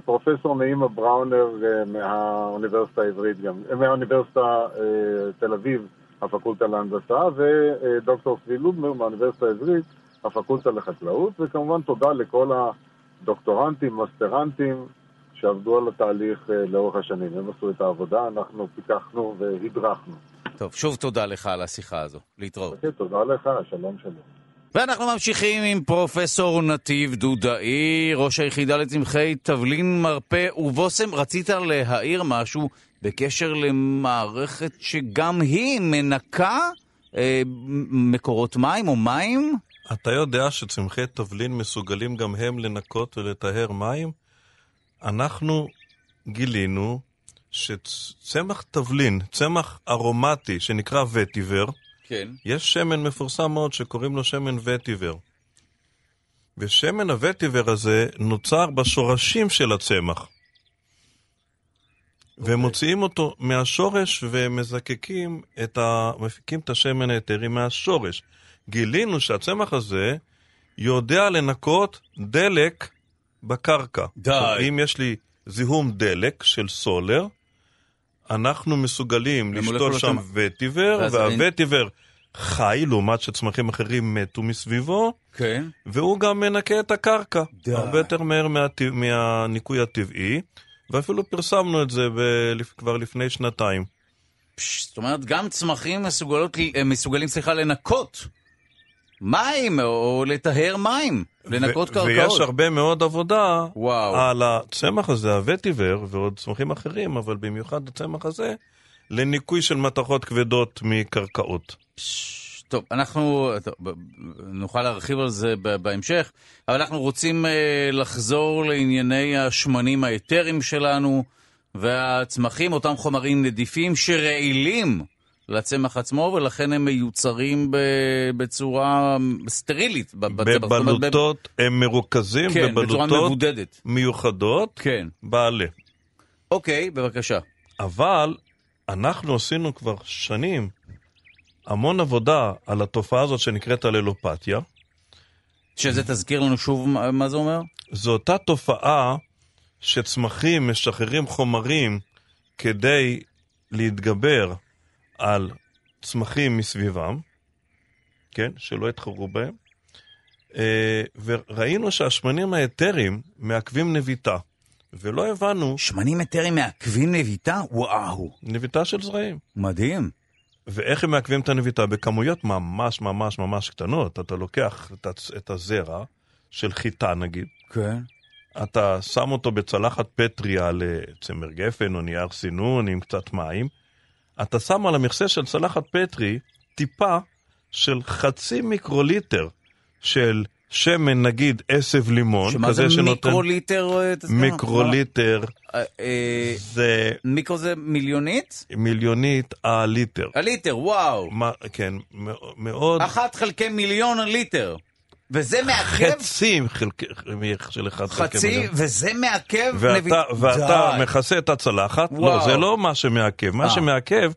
פרופסור נעימה בראונר אה, מהאוניברסיטה העברית גם, אה, מהאוניברסיטה אה, תל אביב, הפקולטה להנדסה, ודוקטור צבי לובנר מהאוניברסיטה העברית, הפקולטה לחקלאות, וכמובן תודה לכל הדוקטורנטים, מסטרנטים, שעבדו על התהליך לאורך השנים. הם עשו את העבודה, אנחנו פיתחנו והדרכנו. טוב, שוב תודה לך על השיחה הזו. להתראות. Okay, אוקיי, תודה לך, שלום שלום. ואנחנו ממשיכים עם פרופסור נתיב דודאי, ראש היחידה לצמחי תבלין, מרפא ובושם. רצית להעיר משהו בקשר למערכת שגם היא מנקה אה, מקורות מים או מים? אתה יודע שצמחי תבלין מסוגלים גם הם לנקות ולטהר מים? אנחנו גילינו שצמח תבלין, צמח ארומטי שנקרא וטיבר, כן. יש שמן מפורסם מאוד שקוראים לו שמן וטיבר. ושמן הווטיבר הזה נוצר בשורשים של הצמח. Okay. אוקיי. ומוציאים אותו מהשורש ומזקקים את ה... מפיקים את השמן האתרי מהשורש. גילינו שהצמח הזה יודע לנקות דלק בקרקע. די. אם יש לי זיהום דלק של סולר, אנחנו מסוגלים לשתול שם וטיבר, והווטיבר חי, לעומת שצמחים אחרים מתו מסביבו, כן. והוא גם מנקה את הקרקע. די. הרבה יותר מהר מה, מהניקוי הטבעי, ואפילו פרסמנו את זה ב, כבר לפני שנתיים. פש, זאת אומרת, גם צמחים מסוגלות, מסוגלים, סליחה, לנקות מים, או לטהר מים, לנקות קרקעות. ויש הרבה מאוד עבודה וואו. על הצמח הזה, הווטיבר, ועוד צמחים אחרים, אבל במיוחד הצמח הזה, לניקוי של מתכות כבדות מקרקעות. טוב, אנחנו טוב, נוכל להרחיב על זה בהמשך, אבל אנחנו רוצים uh, לחזור לענייני השמנים האתרים שלנו והצמחים, אותם חומרים נדיפים שרעילים לצמח עצמו, ולכן הם מיוצרים בצורה סטרילית. בבלוטות, הם מרוכזים כן, בבלוטות מיוחדות, כן. בעלה. אוקיי, בבקשה. אבל אנחנו עשינו כבר שנים המון עבודה על התופעה הזאת שנקראת הללופתיה. שזה תזכיר לנו שוב מה זה אומר? זו אותה תופעה שצמחים משחררים חומרים כדי להתגבר על צמחים מסביבם, כן, שלא יתחרו בהם, אה, וראינו שהשמנים האתרים מעכבים נביטה, ולא הבנו... שמנים אתרים מעכבים נביטה? וואו. נביטה של זרעים. מדהים. ואיך הם מעכבים את הנביטה? בכמויות ממש ממש ממש קטנות. אתה לוקח את הזרע של חיטה נגיד, כן. אתה שם אותו בצלחת פטריה לצמר גפן או נייר סינון עם קצת מים, אתה שם על המכסה של צלחת פטרי טיפה של חצי מיקרוליטר של שמן, נגיד עשב לימון, שמה זה שנותן... מיקרוליטר? מיקרוליטר, אה, אה, זה... מיקרו זה מיליונית? מיליונית הליטר. הליטר, וואו. מה, כן, מאוד... אחת חלקי מיליון ליטר. וזה מעכב... חצי של אחד חלקי מיליון. חצי, וזה מעכב... ואתה, נביט... ואתה מכסה את הצלחת, לא, וואו. לא, זה לא מה שמעכב. מה שמעכב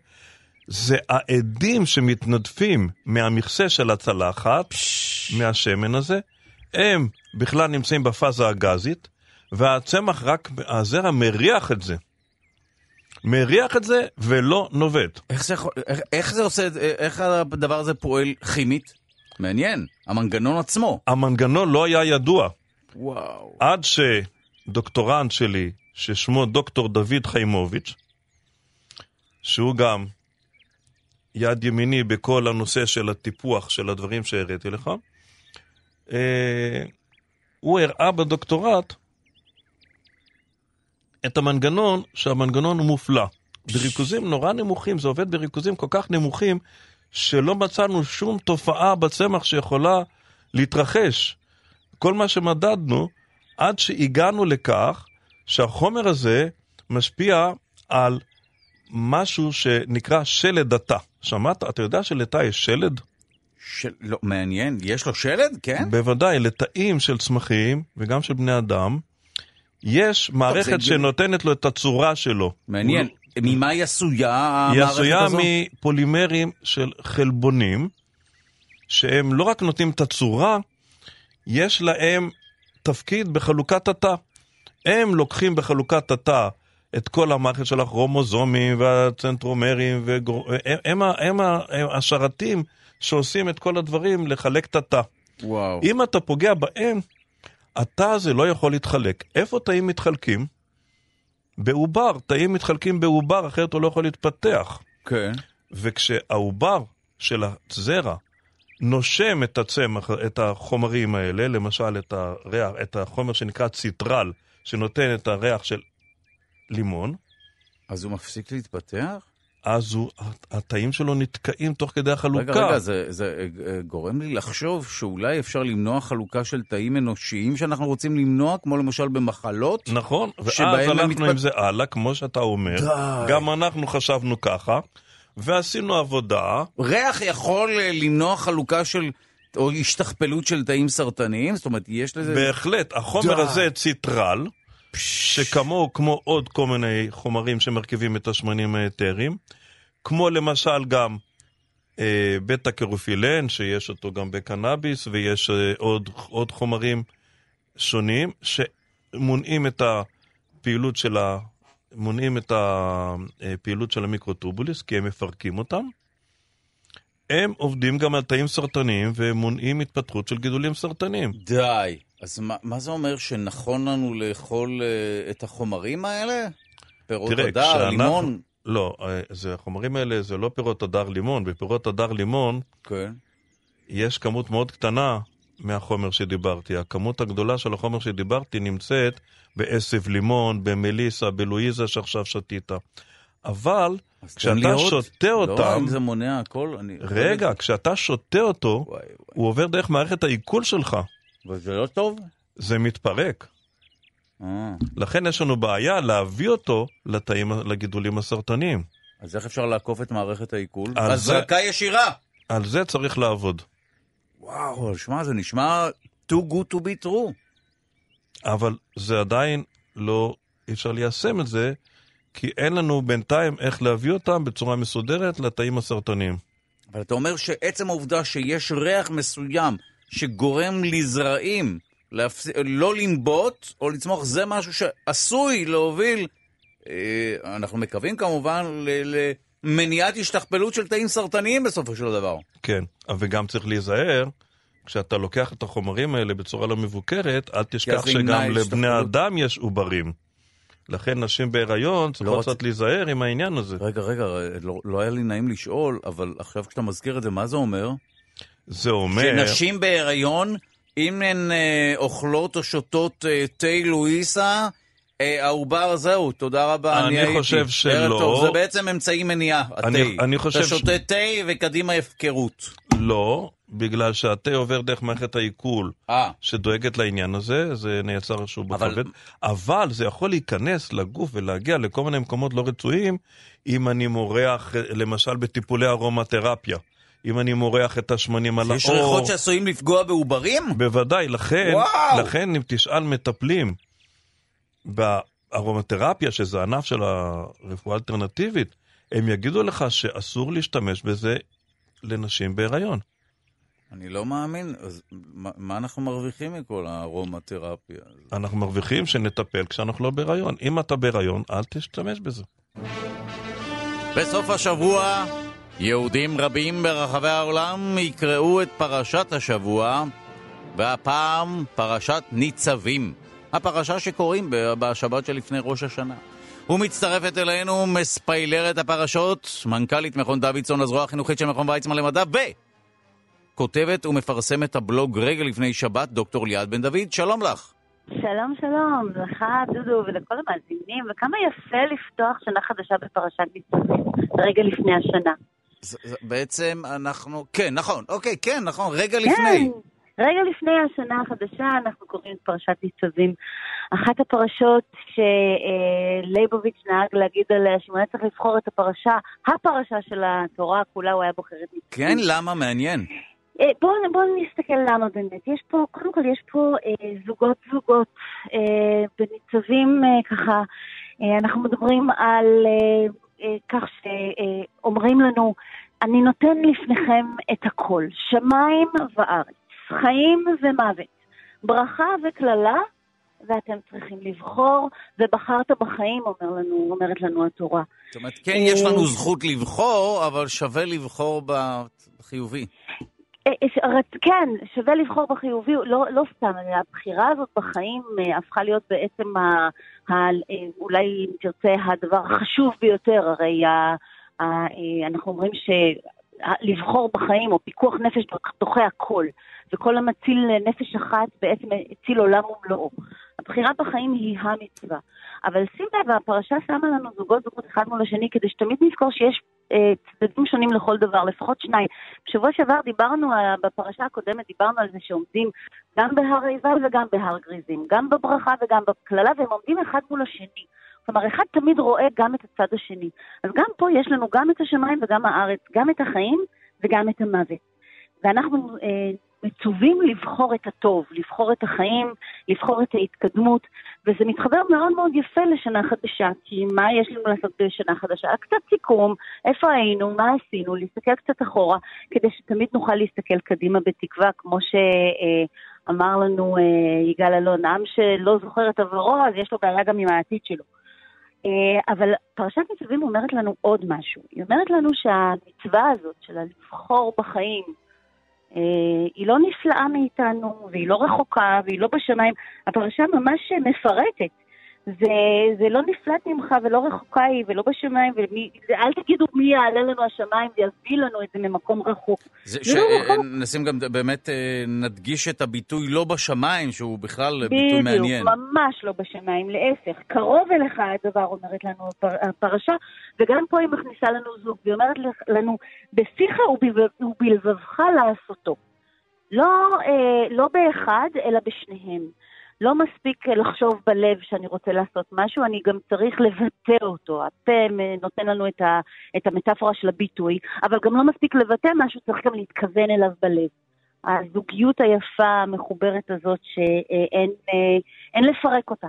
זה העדים שמתנדפים מהמכסה של הצלחת, מהשמן הזה, הם בכלל נמצאים בפאזה הגזית, והצמח רק, הזרע מריח את זה. מריח את זה ולא נובט. איך זה, איך, איך זה עושה, איך הדבר הזה פועל כימית? מעניין, המנגנון עצמו. המנגנון לא היה ידוע. וואו. עד שדוקטורנט שלי, ששמו דוקטור דוד חיימוביץ', שהוא גם יד ימיני בכל הנושא של הטיפוח של הדברים שהראיתי לך. אה, הוא הראה בדוקטורט את המנגנון, שהמנגנון הוא מופלא. בריכוזים נורא נמוכים, זה עובד בריכוזים כל כך נמוכים, שלא מצאנו שום תופעה בצמח שיכולה להתרחש. כל מה שמדדנו, עד שהגענו לכך שהחומר הזה משפיע על משהו שנקרא שלד התא. שמעת? אתה יודע שלתא יש שלד? של... לא, מעניין. יש לו שלד? כן? בוודאי, לתאים של צמחים וגם של בני אדם, יש מערכת זה- שנותנת לו את הצורה שלו. מעניין. ממה היא עשויה היא המערכת עשויה הזו? מפולימרים של חלבונים, שהם לא רק נותנים את הצורה, יש להם תפקיד בחלוקת התא. הם לוקחים בחלוקת התא את כל המערכת של הכרומוזומים והצנטרומרים, וגר... הם, הם, הם, הם השרתים שעושים את כל הדברים לחלק את התא. וואו. אם אתה פוגע בהם, התא הזה לא יכול להתחלק. איפה תאים מתחלקים? בעובר. תאים מתחלקים בעובר, אחרת הוא לא יכול להתפתח. כן. וכשהעובר של הזרע נושם את הצמח, את החומרים האלה, למשל את הריח, את החומר שנקרא ציטרל, שנותן את הריח של לימון, אז הוא מפסיק להתפתח? אז הוא, התאים שלו נתקעים תוך כדי החלוקה. רגע, רגע, זה, זה אה, גורם לי לחשוב שאולי אפשר למנוע חלוקה של תאים אנושיים שאנחנו רוצים למנוע, כמו למשל במחלות. נכון, ואז הלכנו מתפת- עם זה הלאה, כמו שאתה אומר. די. גם אנחנו חשבנו ככה, ועשינו עבודה. ריח יכול אה, למנוע חלוקה של, או השתכפלות של תאים סרטניים? זאת אומרת, יש לזה... בהחלט, החומר די. הזה ציטרל, שכמוהו כמו עוד כל מיני חומרים שמרכיבים את השמנים האתריים, כמו למשל גם אה, בטא קרופילן, שיש אותו גם בקנאביס, ויש אה, עוד, עוד חומרים שונים שמונעים את הפעילות של ה... מונעים את הפעילות של המיקרוטובוליס, כי הם מפרקים אותם. הם עובדים גם על תאים סרטניים ומונעים התפתחות של גידולים סרטניים. די. אז מה, מה זה אומר שנכון לנו לאכול uh, את החומרים האלה? פירות תראה, הדר, כשאנחנו- לימון? לא, אה, זה, החומרים האלה זה לא פירות הדר לימון. בפירות הדר לימון כן. יש כמות מאוד קטנה מהחומר שדיברתי. הכמות הגדולה של החומר שדיברתי נמצאת בעשב לימון, במליסה, בלואיזה שעכשיו שתית. אבל כשאתה. שותה לא, אותם, אם זה מונע הכל, אני... רגע, כשאתה שותה אותו, וואי, הוא עובר דרך מערכת העיכול שלך. וזה לא טוב? זה מתפרק. אה, לכן יש לנו בעיה להביא אותו לתאים, לגידולים הסרטניים. אז איך אפשר לעקוף את מערכת העיכול? על אז זה- ישירה! על זה צריך לעבוד. וואו, שמע, זה נשמע too good to be true. אבל זה עדיין לא, אי אפשר ליישם את זה, כי אין לנו בינתיים איך להביא אותם בצורה מסודרת לתאים הסרטניים. אבל אתה אומר שעצם העובדה שיש ריח מסוים שגורם לזרעים להפס... לא לנבוט או לצמוח, זה משהו שעשוי להוביל, אה, אנחנו מקווים כמובן, ל- למניעת השתכפלות של תאים סרטניים בסופו של דבר. כן, וגם צריך להיזהר, כשאתה לוקח את החומרים האלה בצורה לא מבוקרת, אל תשכח שגם לבני השתכפלות. אדם יש עוברים. לכן נשים בהיריון צריכות לא קצת להיזהר עם העניין הזה. רגע, רגע, לא, לא היה לי נעים לשאול, אבל עכשיו כשאתה מזכיר את זה, מה זה אומר? זה אומר... שנשים בהיריון, אם הן אה, אוכלות או שותות אה, תה לואיסה, אה, העובר זהו, תודה רבה, אני אני הייתי. חושב שלא. ערב טוב, זה בעצם אמצעי מניעה, התה. אני- אני חושב אתה ש- שותה תה וקדימה הפקרות. לא, בגלל שהתה עובר דרך מערכת העיכול. אה, שדואגת לעניין הזה, זה נעצר איזשהו אבל- בכבד, אבל זה יכול להיכנס לגוף ולהגיע לכל מיני מקומות לא רצויים, אם אני מורח, למשל בטיפולי ארומתרפיה, אם אני מורח את השמנים על יש האור. ריחות שעשויים לפגוע בעוברים? בוודאי, לכן, וואו. לכן אם תשאל מטפלים בארומתרפיה, שזה ענף של הרפואה האלטרנטיבית, הם יגידו לך שאסור להשתמש בזה לנשים בהיריון. אני לא מאמין, אז מה, מה אנחנו מרוויחים מכל הארומתרפיה? אנחנו מרוויחים שנטפל כשאנחנו לא בהיריון. אם אתה בהיריון, אל תשתמש בזה. בסוף השבוע, יהודים רבים ברחבי העולם יקראו את פרשת השבוע, והפעם פרשת ניצבים. הפרשה שקוראים בשבת שלפני ראש השנה. ומצטרפת אלינו מספיילרת הפרשות, מנכ"לית מכון דוידסון, הזרוע החינוכית של מכון ויצמן למדע, וכותבת ומפרסמת הבלוג רגע לפני שבת, דוקטור ליעד בן דוד, שלום לך. שלום שלום, לך דודו ולכל המאזינים, וכמה יפה לפתוח שנה חדשה בפרשת ניצבים, רגע לפני השנה. זה- זה- בעצם אנחנו, כן, נכון, אוקיי, כן, נכון, רגע לפני. כן, רגע לפני השנה החדשה אנחנו קוראים את פרשת ניצבים. אחת הפרשות שלייבוביץ' נהג להגיד עליה שהוא היה צריך לבחור את הפרשה, הפרשה של התורה כולה, הוא היה בוחר את ניצבים. כן, למה? מעניין. אה, בואו בוא נסתכל למה באמת. יש פה, קודם כל יש פה אה, זוגות זוגות אה, בניצבים אה, ככה, אה, אנחנו מדברים על אה, אה, כך שאומרים אה, לנו, אני נותן לפניכם את הכל, שמיים וארץ, חיים ומוות, ברכה וקללה, ואתם צריכים לבחור, ובחרת בחיים, אומר לנו, אומרת לנו התורה. זאת אומרת, כן, יש לנו זכות לבחור, אבל שווה לבחור בחיובי. אה, אה, כן, שווה לבחור בחיובי, לא, לא סתם, הבחירה הזאת בחיים אה, הפכה להיות בעצם, ה, ה, אולי אם תרצה, הדבר החשוב ביותר, הרי ה, ה, אנחנו אומרים שלבחור בחיים או פיקוח נפש דוחה הכל, וכל המציל נפש אחת בעצם הציל עולם ומלואו. הבחירה בחיים היא המצווה. אבל שים לב, הפרשה שמה לנו זוגות זוגות אחד מול השני, כדי שתמיד נזכור שיש אה, צדדים שונים לכל דבר, לפחות שניים. בשבוע שעבר דיברנו, אה, בפרשה הקודמת דיברנו על זה שעומדים גם בהר עיבל וגם בהר גריזים, גם בברכה וגם בקללה, והם עומדים אחד מול השני. כלומר, אחד תמיד רואה גם את הצד השני. אז גם פה יש לנו גם את השמיים וגם הארץ, גם את החיים וגם את המוות. ואנחנו אה, מצווים לבחור את הטוב, לבחור את החיים, לבחור את ההתקדמות, וזה מתחבר מאוד מאוד יפה לשנה חדשה, כי מה יש לנו לעשות בשנה חדשה? קצת סיכום, איפה היינו, מה עשינו, להסתכל קצת אחורה, כדי שתמיד נוכל להסתכל קדימה בתקווה, כמו שאמר לנו אה, יגאל אלון, עם שלא זוכר את עברו, אז יש לו בעיה גם עם העתיד שלו. אה, אבל פרשת ניצבים אומרת לנו עוד משהו. היא אומרת לנו שהמצווה הזאת של לבחור בחיים, היא לא נפלאה מאיתנו, והיא לא רחוקה, והיא לא בשמיים. הפרשה ממש מפרטת. זה, זה לא נפלט ממך ולא רחוקה היא ולא בשמיים, ומי, זה, אל תגידו מי יעלה לנו השמיים ויביא לנו את זה ממקום רחוק. זה, זה ש... לא רחוק. נשים גם, באמת אה, נדגיש את הביטוי לא בשמיים, שהוא בכלל בדיוק, ביטוי מעניין. בדיוק, ממש לא בשמיים, להפך. קרוב אליך הדבר, אומרת לנו הפרשה, וגם פה היא מכניסה לנו זוג, והיא אומרת לנו, בפיך ובלבבך לעשותו. לא, אה, לא באחד, אלא בשניהם. לא מספיק לחשוב בלב שאני רוצה לעשות משהו, אני גם צריך לבטא אותו. הפה נותן לנו את, ה, את המטאפורה של הביטוי, אבל גם לא מספיק לבטא משהו, צריך גם להתכוון אליו בלב. הזוגיות היפה המחוברת הזאת שאין אין לפרק אותה.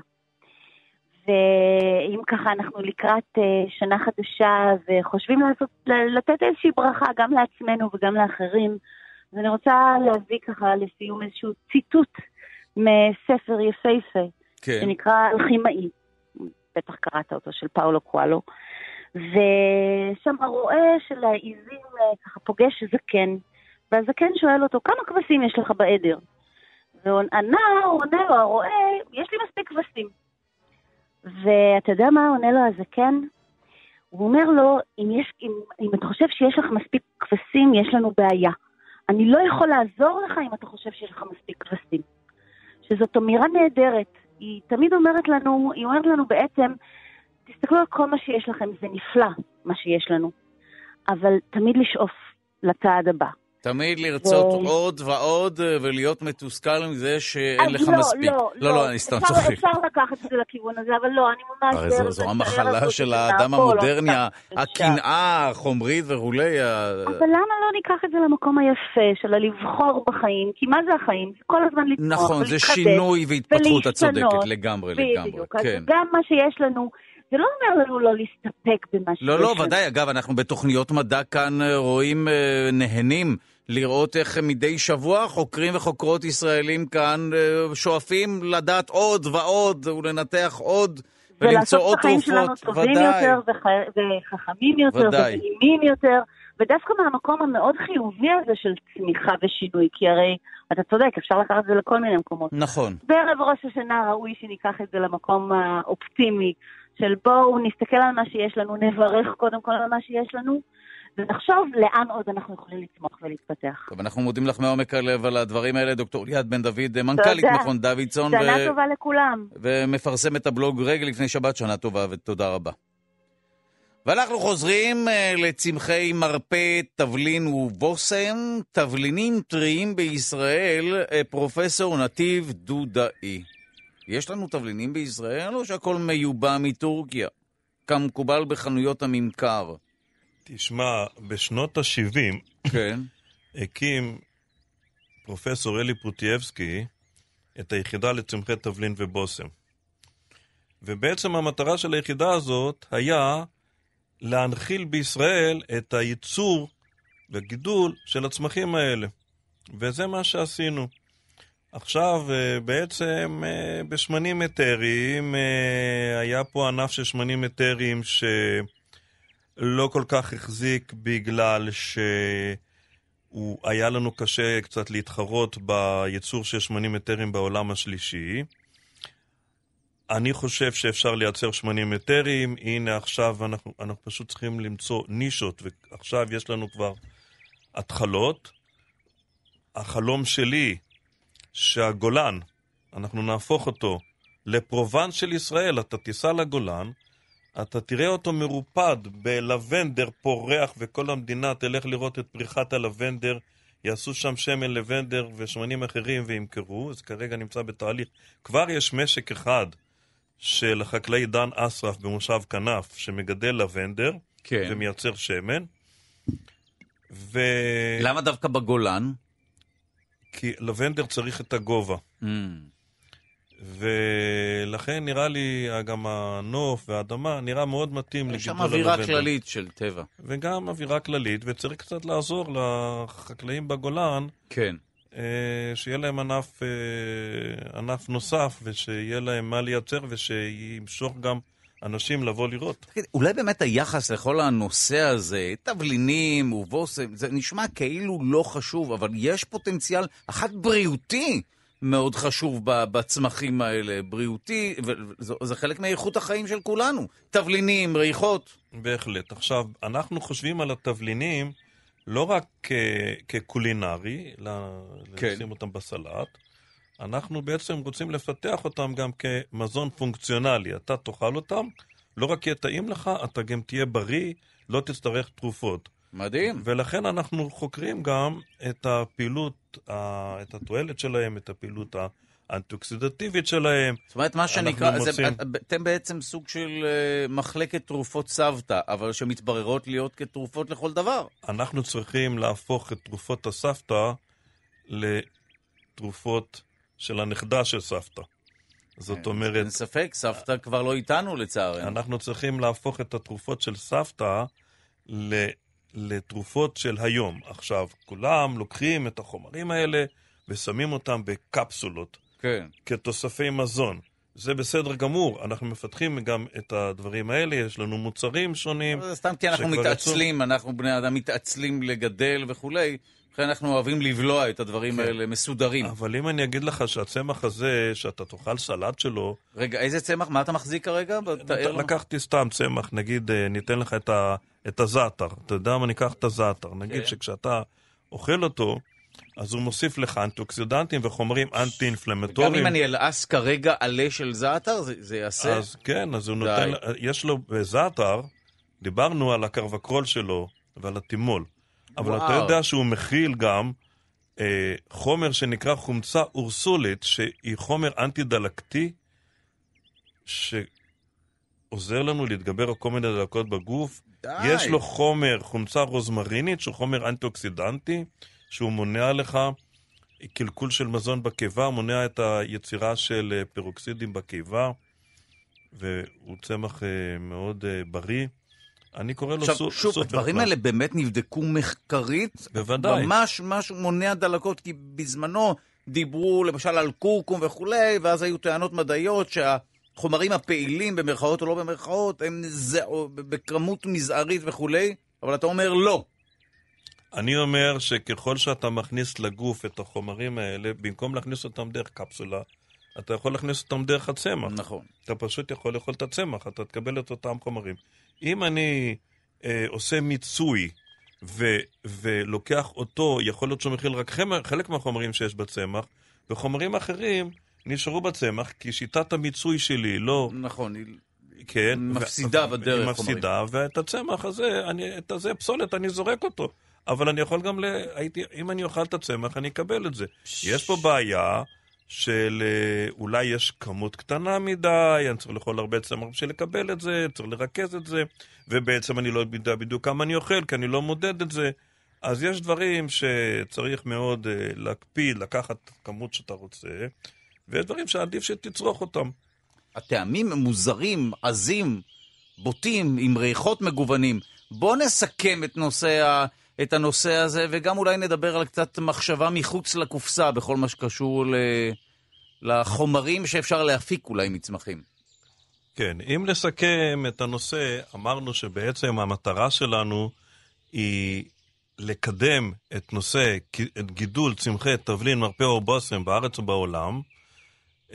ואם ככה אנחנו לקראת אה, שנה חדשה וחושבים לעשות, לתת איזושהי ברכה גם לעצמנו וגם לאחרים, אז אני רוצה להביא ככה לסיום איזשהו ציטוט מספר יפהפה, כן. שנקרא אלכימאי, בטח קראת אותו, של פאולו קואלו, ושם הרועה של העיזים אה, ככה פוגש זקן, והזקן שואל אותו, כמה כבשים יש לך בעדר? והנער עונה לו, הרועה, יש לי מספיק כבשים. ואתה יודע מה עונה לו הזקן? הוא אומר לו, אם, יש, אם, אם אתה חושב שיש לך מספיק כבשים, יש לנו בעיה. אני לא יכול לעזור לך אם אתה חושב שיש לך מספיק כבשים. שזאת אמירה נהדרת. היא תמיד אומרת לנו, היא אומרת לנו בעצם, תסתכלו על כל מה שיש לכם, זה נפלא מה שיש לנו, אבל תמיד לשאוף לצעד הבא. תמיד לרצות ו... עוד ועוד אה, ולהיות מתוסכל מזה שאין לך לא, מספיק. לא, לא, לא, אני סתם צוחק. אפשר לקחת את זה לכיוון הזה, אבל לא, אני ממש... הרי זו, זו המחלה של האדם המודרני, הקנאה החומרית וכולי. אבל למה לא ניקח את זה למקום היפה של הלבחור בחיים? כי מה זה החיים? זה כל הזמן לצמוח נכון, זה שינוי והתפתחות, את צודקת לגמרי, לגמרי. בדיוק, אז כן. גם מה שיש לנו... זה לא אומר לנו לא להסתפק במה שיש. לא, לא, ודאי. אגב, אנחנו בתוכניות מדע כאן אה, רואים, אה, נהנים לראות איך מדי שבוע חוקרים וחוקרות ישראלים כאן אה, שואפים לדעת עוד ועוד ולנתח עוד. ולמצוא עוד תרופות, ודאי. ולעשות את החיים שלנו טובים יותר וחכמים יותר ונעימים יותר, ודווקא מהמקום המאוד חיובי הזה של צמיחה ושינוי, כי הרי, אתה צודק, אפשר לקחת את זה לכל מיני מקומות. נכון. בערב ראש השנה ראוי שניקח את זה למקום האופטימי, של בואו נסתכל על מה שיש לנו, נברך קודם כל על מה שיש לנו, ונחשוב לאן עוד אנחנו יכולים לצמוח ולהתפתח. טוב, אנחנו מודים לך מעומק הלב על הדברים האלה, דוקטור ליאת בן דוד, מנכ"לית מכון דוידסון. שנה ו... טובה לכולם. ומפרסם את הבלוג רגע לפני שבת, שנה טובה ותודה רבה. ואנחנו חוזרים אה, לצמחי מרפא, תבלין ובושם, תבלינים טריים בישראל, אה, פרופסור נתיב דודאי. יש לנו תבלינים בישראל או שהכל מיובא מטורקיה? כמקובל בחנויות הממכר. תשמע, בשנות ה-70 כן. הקים פרופסור אלי פוטייבסקי את היחידה לצמחי תבלין ובושם. ובעצם המטרה של היחידה הזאת היה להנחיל בישראל את הייצור וגידול של הצמחים האלה. וזה מה שעשינו. עכשיו, אה, בעצם אה, בשמנים אתריים, אה, היה פה ענף של שמנים אתריים שלא כל כך החזיק בגלל שהוא היה לנו קשה קצת להתחרות בייצור של שמנים אתריים בעולם השלישי. אני חושב שאפשר לייצר שמנים אתריים, הנה עכשיו אנחנו, אנחנו פשוט צריכים למצוא נישות, ועכשיו יש לנו כבר התחלות. החלום שלי שהגולן, אנחנו נהפוך אותו לפרובנס של ישראל, אתה תיסע לגולן, אתה תראה אותו מרופד בלבנדר פורח וכל המדינה תלך לראות את פריחת הלבנדר, יעשו שם שמן לבנדר ושמנים אחרים וימכרו, זה כרגע נמצא בתהליך. כבר יש משק אחד של החקלאי דן אסרף במושב כנף שמגדל לבנדר כן. ומייצר שמן. ו... למה דווקא בגולן? כי לבנדר צריך את הגובה. Mm. ולכן נראה לי גם הנוף והאדמה נראה מאוד מתאים יש שם לגידול אווירה הלבנדר. כללית של טבע. וגם אווירה כללית, וצריך קצת לעזור לחקלאים בגולן, כן. אה, שיהיה להם ענף, אה, ענף נוסף, ושיהיה להם מה לייצר, ושימשוך גם אנשים לבוא לראות. תגיד, אולי באמת היחס לכל הנושא הזה, תבלינים ובושם, זה נשמע כאילו לא חשוב, אבל יש פוטנציאל, אחת בריאותי מאוד חשוב בצמחים האלה, בריאותי, וזה חלק מאיכות החיים של כולנו. תבלינים, ריחות. בהחלט. עכשיו, אנחנו חושבים על התבלינים לא רק כ- כקולינרי, כן. לשים אותם בסלט, אנחנו בעצם רוצים לפתח אותם גם כמזון פונקציונלי. אתה תאכל אותם, לא רק יהיה טעים לך, אתה גם תהיה בריא, לא תצטרך תרופות. מדהים. ולכן אנחנו חוקרים גם את הפעילות, ה- את התועלת שלהם, את הפעילות האנטי-אוקסידטיבית שלהם. זאת אומרת, מה שנקרא, אנחנו זה, מוצאים- אתם בעצם סוג של אה, מחלקת תרופות סבתא, אבל שמתבררות להיות כתרופות לכל דבר. אנחנו צריכים להפוך את תרופות הסבתא לתרופות של הנכדה של סבתא. זאת אומרת, אין ספק, סבתא כבר לא איתנו לצערנו. אנחנו צריכים להפוך את התרופות של סבתא ל... לתרופות של היום. עכשיו, כולם לוקחים את החומרים האלה ושמים אותם בקפסולות, כן. כתוספי מזון. זה בסדר גמור, אנחנו מפתחים גם את הדברים האלה, יש לנו מוצרים שונים. סתם כי אנחנו מתעצלים, אנחנו בני אדם מתעצלים לגדל וכולי, לכן אנחנו אוהבים לבלוע את הדברים כן. האלה מסודרים. אבל אם אני אגיד לך שהצמח הזה, שאתה תאכל סלט שלו, רגע, איזה צמח? מה אתה מחזיק כרגע? תאר. לקחתי סתם צמח, נגיד, אה, ניתן לך את, ה, את הזעתר. אתה יודע מה ניקח את הזעתר? נגיד כן. שכשאתה אוכל אותו, אז הוא מוסיף לך אנטי-אוקסידנטים וחומרים גם אנטי-אינפלמטוריים. אם אני אלעס כרגע עלה של זעתר, זה זה יעשה? אז כן, אז הוא די. נותן, יש לו בזעתר, דיברנו על הקרבקרול שלו ועל הטימול. אבל אתה וואו. יודע שהוא מכיל גם אה, חומר שנקרא חומצה אורסולית, שהיא חומר אנטי-דלקתי, שעוזר לנו להתגבר על כל מיני דלקות בגוף. די. יש לו חומר, חומצה רוזמרינית, שהוא חומר אנטי-אוקסידנטי, שהוא מונע לך קלקול של מזון בקיבה, מונע את היצירה של אה, פרוקסידים בקיבה, והוא צמח אה, מאוד אה, בריא. אני קורא לו עכשיו, סו- שוב, הדברים. האלה באמת נבדקו מחקרית? בוודאי. ממש משהו מונע דלקות, כי בזמנו דיברו למשל על קורקום וכולי, ואז היו טענות מדעיות שהחומרים הפעילים, במרכאות או לא במרכאות, הם זה, בכמות מזערית וכולי, אבל אתה אומר לא. אני אומר שככל שאתה מכניס לגוף את החומרים האלה, במקום להכניס אותם דרך קפסולה, אתה יכול להכניס אותם דרך הצמח. נכון. אתה פשוט יכול לאכול את הצמח, אתה תקבל את אותם חומרים. אם אני אה, עושה מיצוי ו, ולוקח אותו, יכול להיות שהוא מכיל רק חמר, חלק מהחומרים שיש בצמח, וחומרים אחרים נשארו בצמח, כי שיטת המיצוי שלי לא... נכון, היא כן. מפסידה ו- בדרך היא מפסידה, ואת הצמח הזה, אני, את הזה פסולת, אני זורק אותו. אבל אני יכול גם ל... הייתי, אם אני אוכל את הצמח, אני אקבל את זה. יש פה בעיה של אה, אולי יש כמות קטנה מדי, אני צריך לאכול הרבה צמח בשביל לקבל את זה, צריך לרכז את זה, ובעצם אני לא יודע בדיוק כמה אני אוכל, כי אני לא מודד את זה. אז יש דברים שצריך מאוד uh, להקפיד, לקחת כמות שאתה רוצה, ויש דברים שעדיף שתצרוך אותם. הטעמים מוזרים, עזים, בוטים, עם ריחות מגוונים. בואו נסכם את, נושא ה... את הנושא הזה, וגם אולי נדבר על קצת מחשבה מחוץ לקופסה בכל מה שקשור ל... לחומרים שאפשר להפיק אולי מצמחים. כן, אם נסכם את הנושא, אמרנו שבעצם המטרה שלנו היא לקדם את נושא את גידול צמחי תבלין, מרפא או בושם בארץ ובעולם. Uh,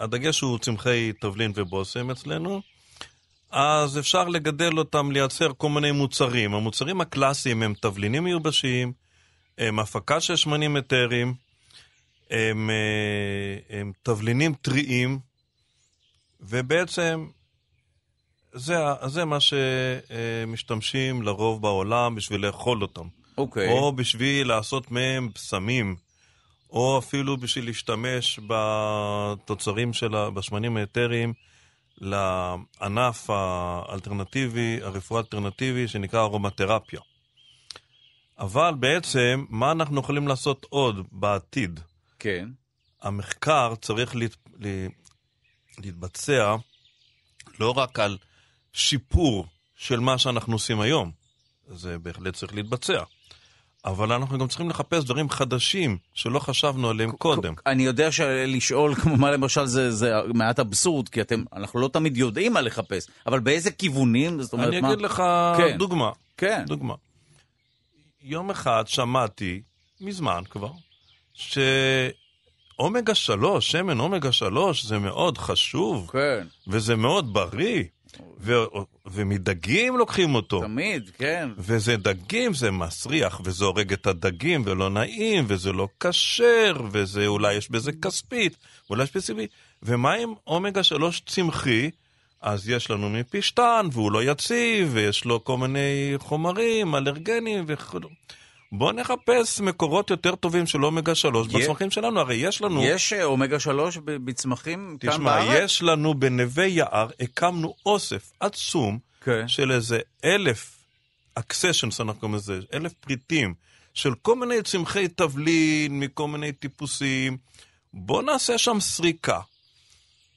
הדגש הוא צמחי תבלין ובושם אצלנו. אז אפשר לגדל אותם, לייצר כל מיני מוצרים. המוצרים הקלאסיים הם תבלינים מיובשים, הם הפקה של שמנים אתרים, הם, אה, הם תבלינים טריים, ובעצם זה, זה מה שמשתמשים לרוב בעולם בשביל לאכול אותם. אוקיי. Okay. או בשביל לעשות מהם בשמים, או אפילו בשביל להשתמש בתוצרים של בשמנים האתריים לענף האלטרנטיבי, הרפואה האלטרנטיבי, שנקרא ארומתרפיה. אבל בעצם, מה אנחנו יכולים לעשות עוד בעתיד? כן. המחקר צריך להת... להתבצע לא רק על שיפור של מה שאנחנו עושים היום, זה בהחלט צריך להתבצע. אבל אנחנו גם צריכים לחפש דברים חדשים שלא חשבנו עליהם קודם. אני יודע שלשאול, כמו מה למשל, זה, זה מעט אבסורד, כי אתם, אנחנו לא תמיד יודעים מה לחפש, אבל באיזה כיוונים? זאת אומרת, אני מה... אגיד לך כן. דוגמה. כן. דוגמה. יום אחד שמעתי, מזמן כבר, שאומגה 3, שמן אומגה 3, זה מאוד חשוב. כן. וזה מאוד בריא. ו- ומדגים לוקחים אותו. תמיד, כן. וזה דגים, זה מסריח, וזה הורג את הדגים, ולא נעים, וזה לא כשר, וזה אולי יש בזה כספית, ואולי יש פסיבי. ומה עם אומגה 3 צמחי? אז יש לנו מפשטן, והוא לא יציב, ויש לו כל מיני חומרים, אלרגנים וכו'. בואו נחפש מקורות יותר טובים של אומגה 3 יש- בצמחים שלנו, הרי יש לנו... יש אה, אומגה 3 ב- בצמחים כאן תשמע, בארץ? יש לנו בנווה יער, הקמנו אוסף עצום כן. של איזה אלף אקסשנס, אנחנו קוראים לזה, אלף פריטים, של כל מיני צמחי תבלין, מכל מיני טיפוסים. בוא נעשה שם סריקה,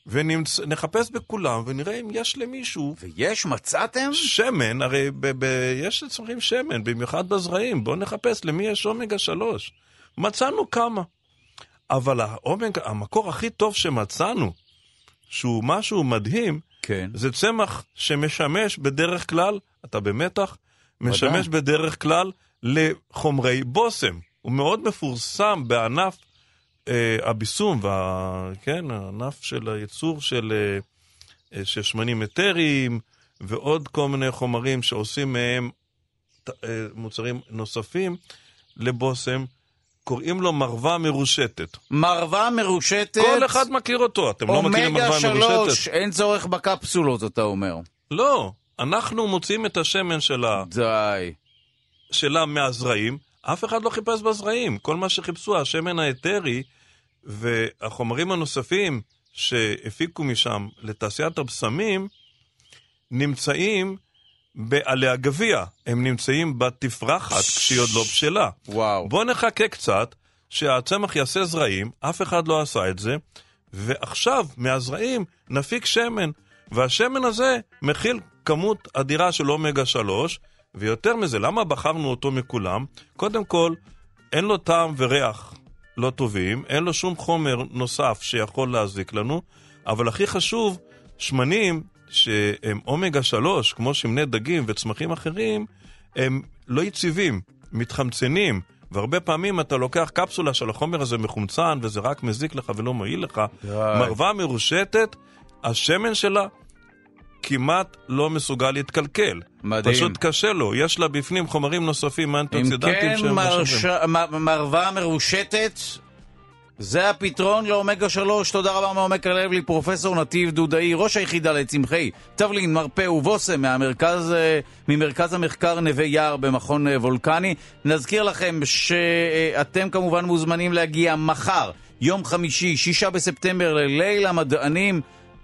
ונחפש בכולם, ונראה אם יש למישהו ויש, מצאתם? שמן, הרי ב- ב- יש לצמחים שמן, במיוחד בזרעים, בואו נחפש למי יש אומגה 3. מצאנו כמה. אבל האומגה, המקור הכי טוב שמצאנו, שהוא משהו מדהים, כן. זה צמח שמשמש בדרך כלל, אתה במתח, משמש בדרך כלל לחומרי בושם. הוא מאוד מפורסם בענף הביסום, וה, כן, הענף של הייצור של, אה, אה, של שמנים אתריים, ועוד כל מיני חומרים שעושים מהם אה, מוצרים נוספים לבושם. קוראים לו מרווה מרושטת. מרווה מרושטת. כל אחד מכיר אותו, אתם לא מכירים אומגה מרווה 3, מרושטת? אין צורך בקפסולות, אתה אומר. לא, אנחנו מוציאים את השמן שלה, די. שלה מהזרעים, אף אחד לא חיפש בזרעים. כל מה שחיפשו, השמן האתרי והחומרים הנוספים שהפיקו משם לתעשיית הבשמים, נמצאים בעלי הגביע. הם נמצאים בתפרחת כשהיא עוד לא בשלה. וואו. בוא נחכה קצת שהצמח יעשה זרעים, אף אחד לא עשה את זה, ועכשיו מהזרעים נפיק שמן, והשמן הזה מכיל כמות אדירה של אומגה 3, ויותר מזה, למה בחרנו אותו מכולם? קודם כל, אין לו טעם וריח לא טובים, אין לו שום חומר נוסף שיכול להזיק לנו, אבל הכי חשוב, שמנים שהם אומגה 3, כמו שמני דגים וצמחים אחרים, הם לא יציבים, מתחמצנים, והרבה פעמים אתה לוקח קפסולה של החומר הזה מחומצן, וזה רק מזיק לך ולא מועיל לך. די. מרווה מרושטת, השמן שלה כמעט לא מסוגל להתקלקל. מדהים. פשוט קשה לו, יש לה בפנים חומרים נוספים אם אנטי-אוקסידנטים כן, שהם לא מרש... שווים. מ- מרווה מרושטת, זה הפתרון לאומגה 3. תודה רבה מעומק הלב לי, פרופסור נתיב דודאי, ראש היחידה לצמחי תבלין, מרפא ובושם מהמרכז, אה, ממרכז המחקר נווה יער במכון אה, וולקני. נזכיר לכם שאתם כמובן מוזמנים להגיע מחר, יום חמישי, שישה בספטמבר, לליל המדענים.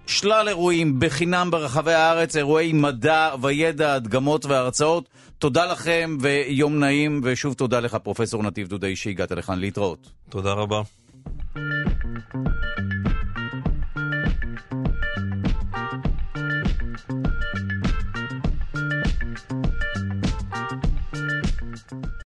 שלל אירועים בחינם ברחבי הארץ, אירועי מדע וידע, הדגמות והרצאות. תודה לכם ויום נעים, ושוב תודה לך, פרופסור נתיב דודאי, שהגעת לכאן להתראות. תודה רבה.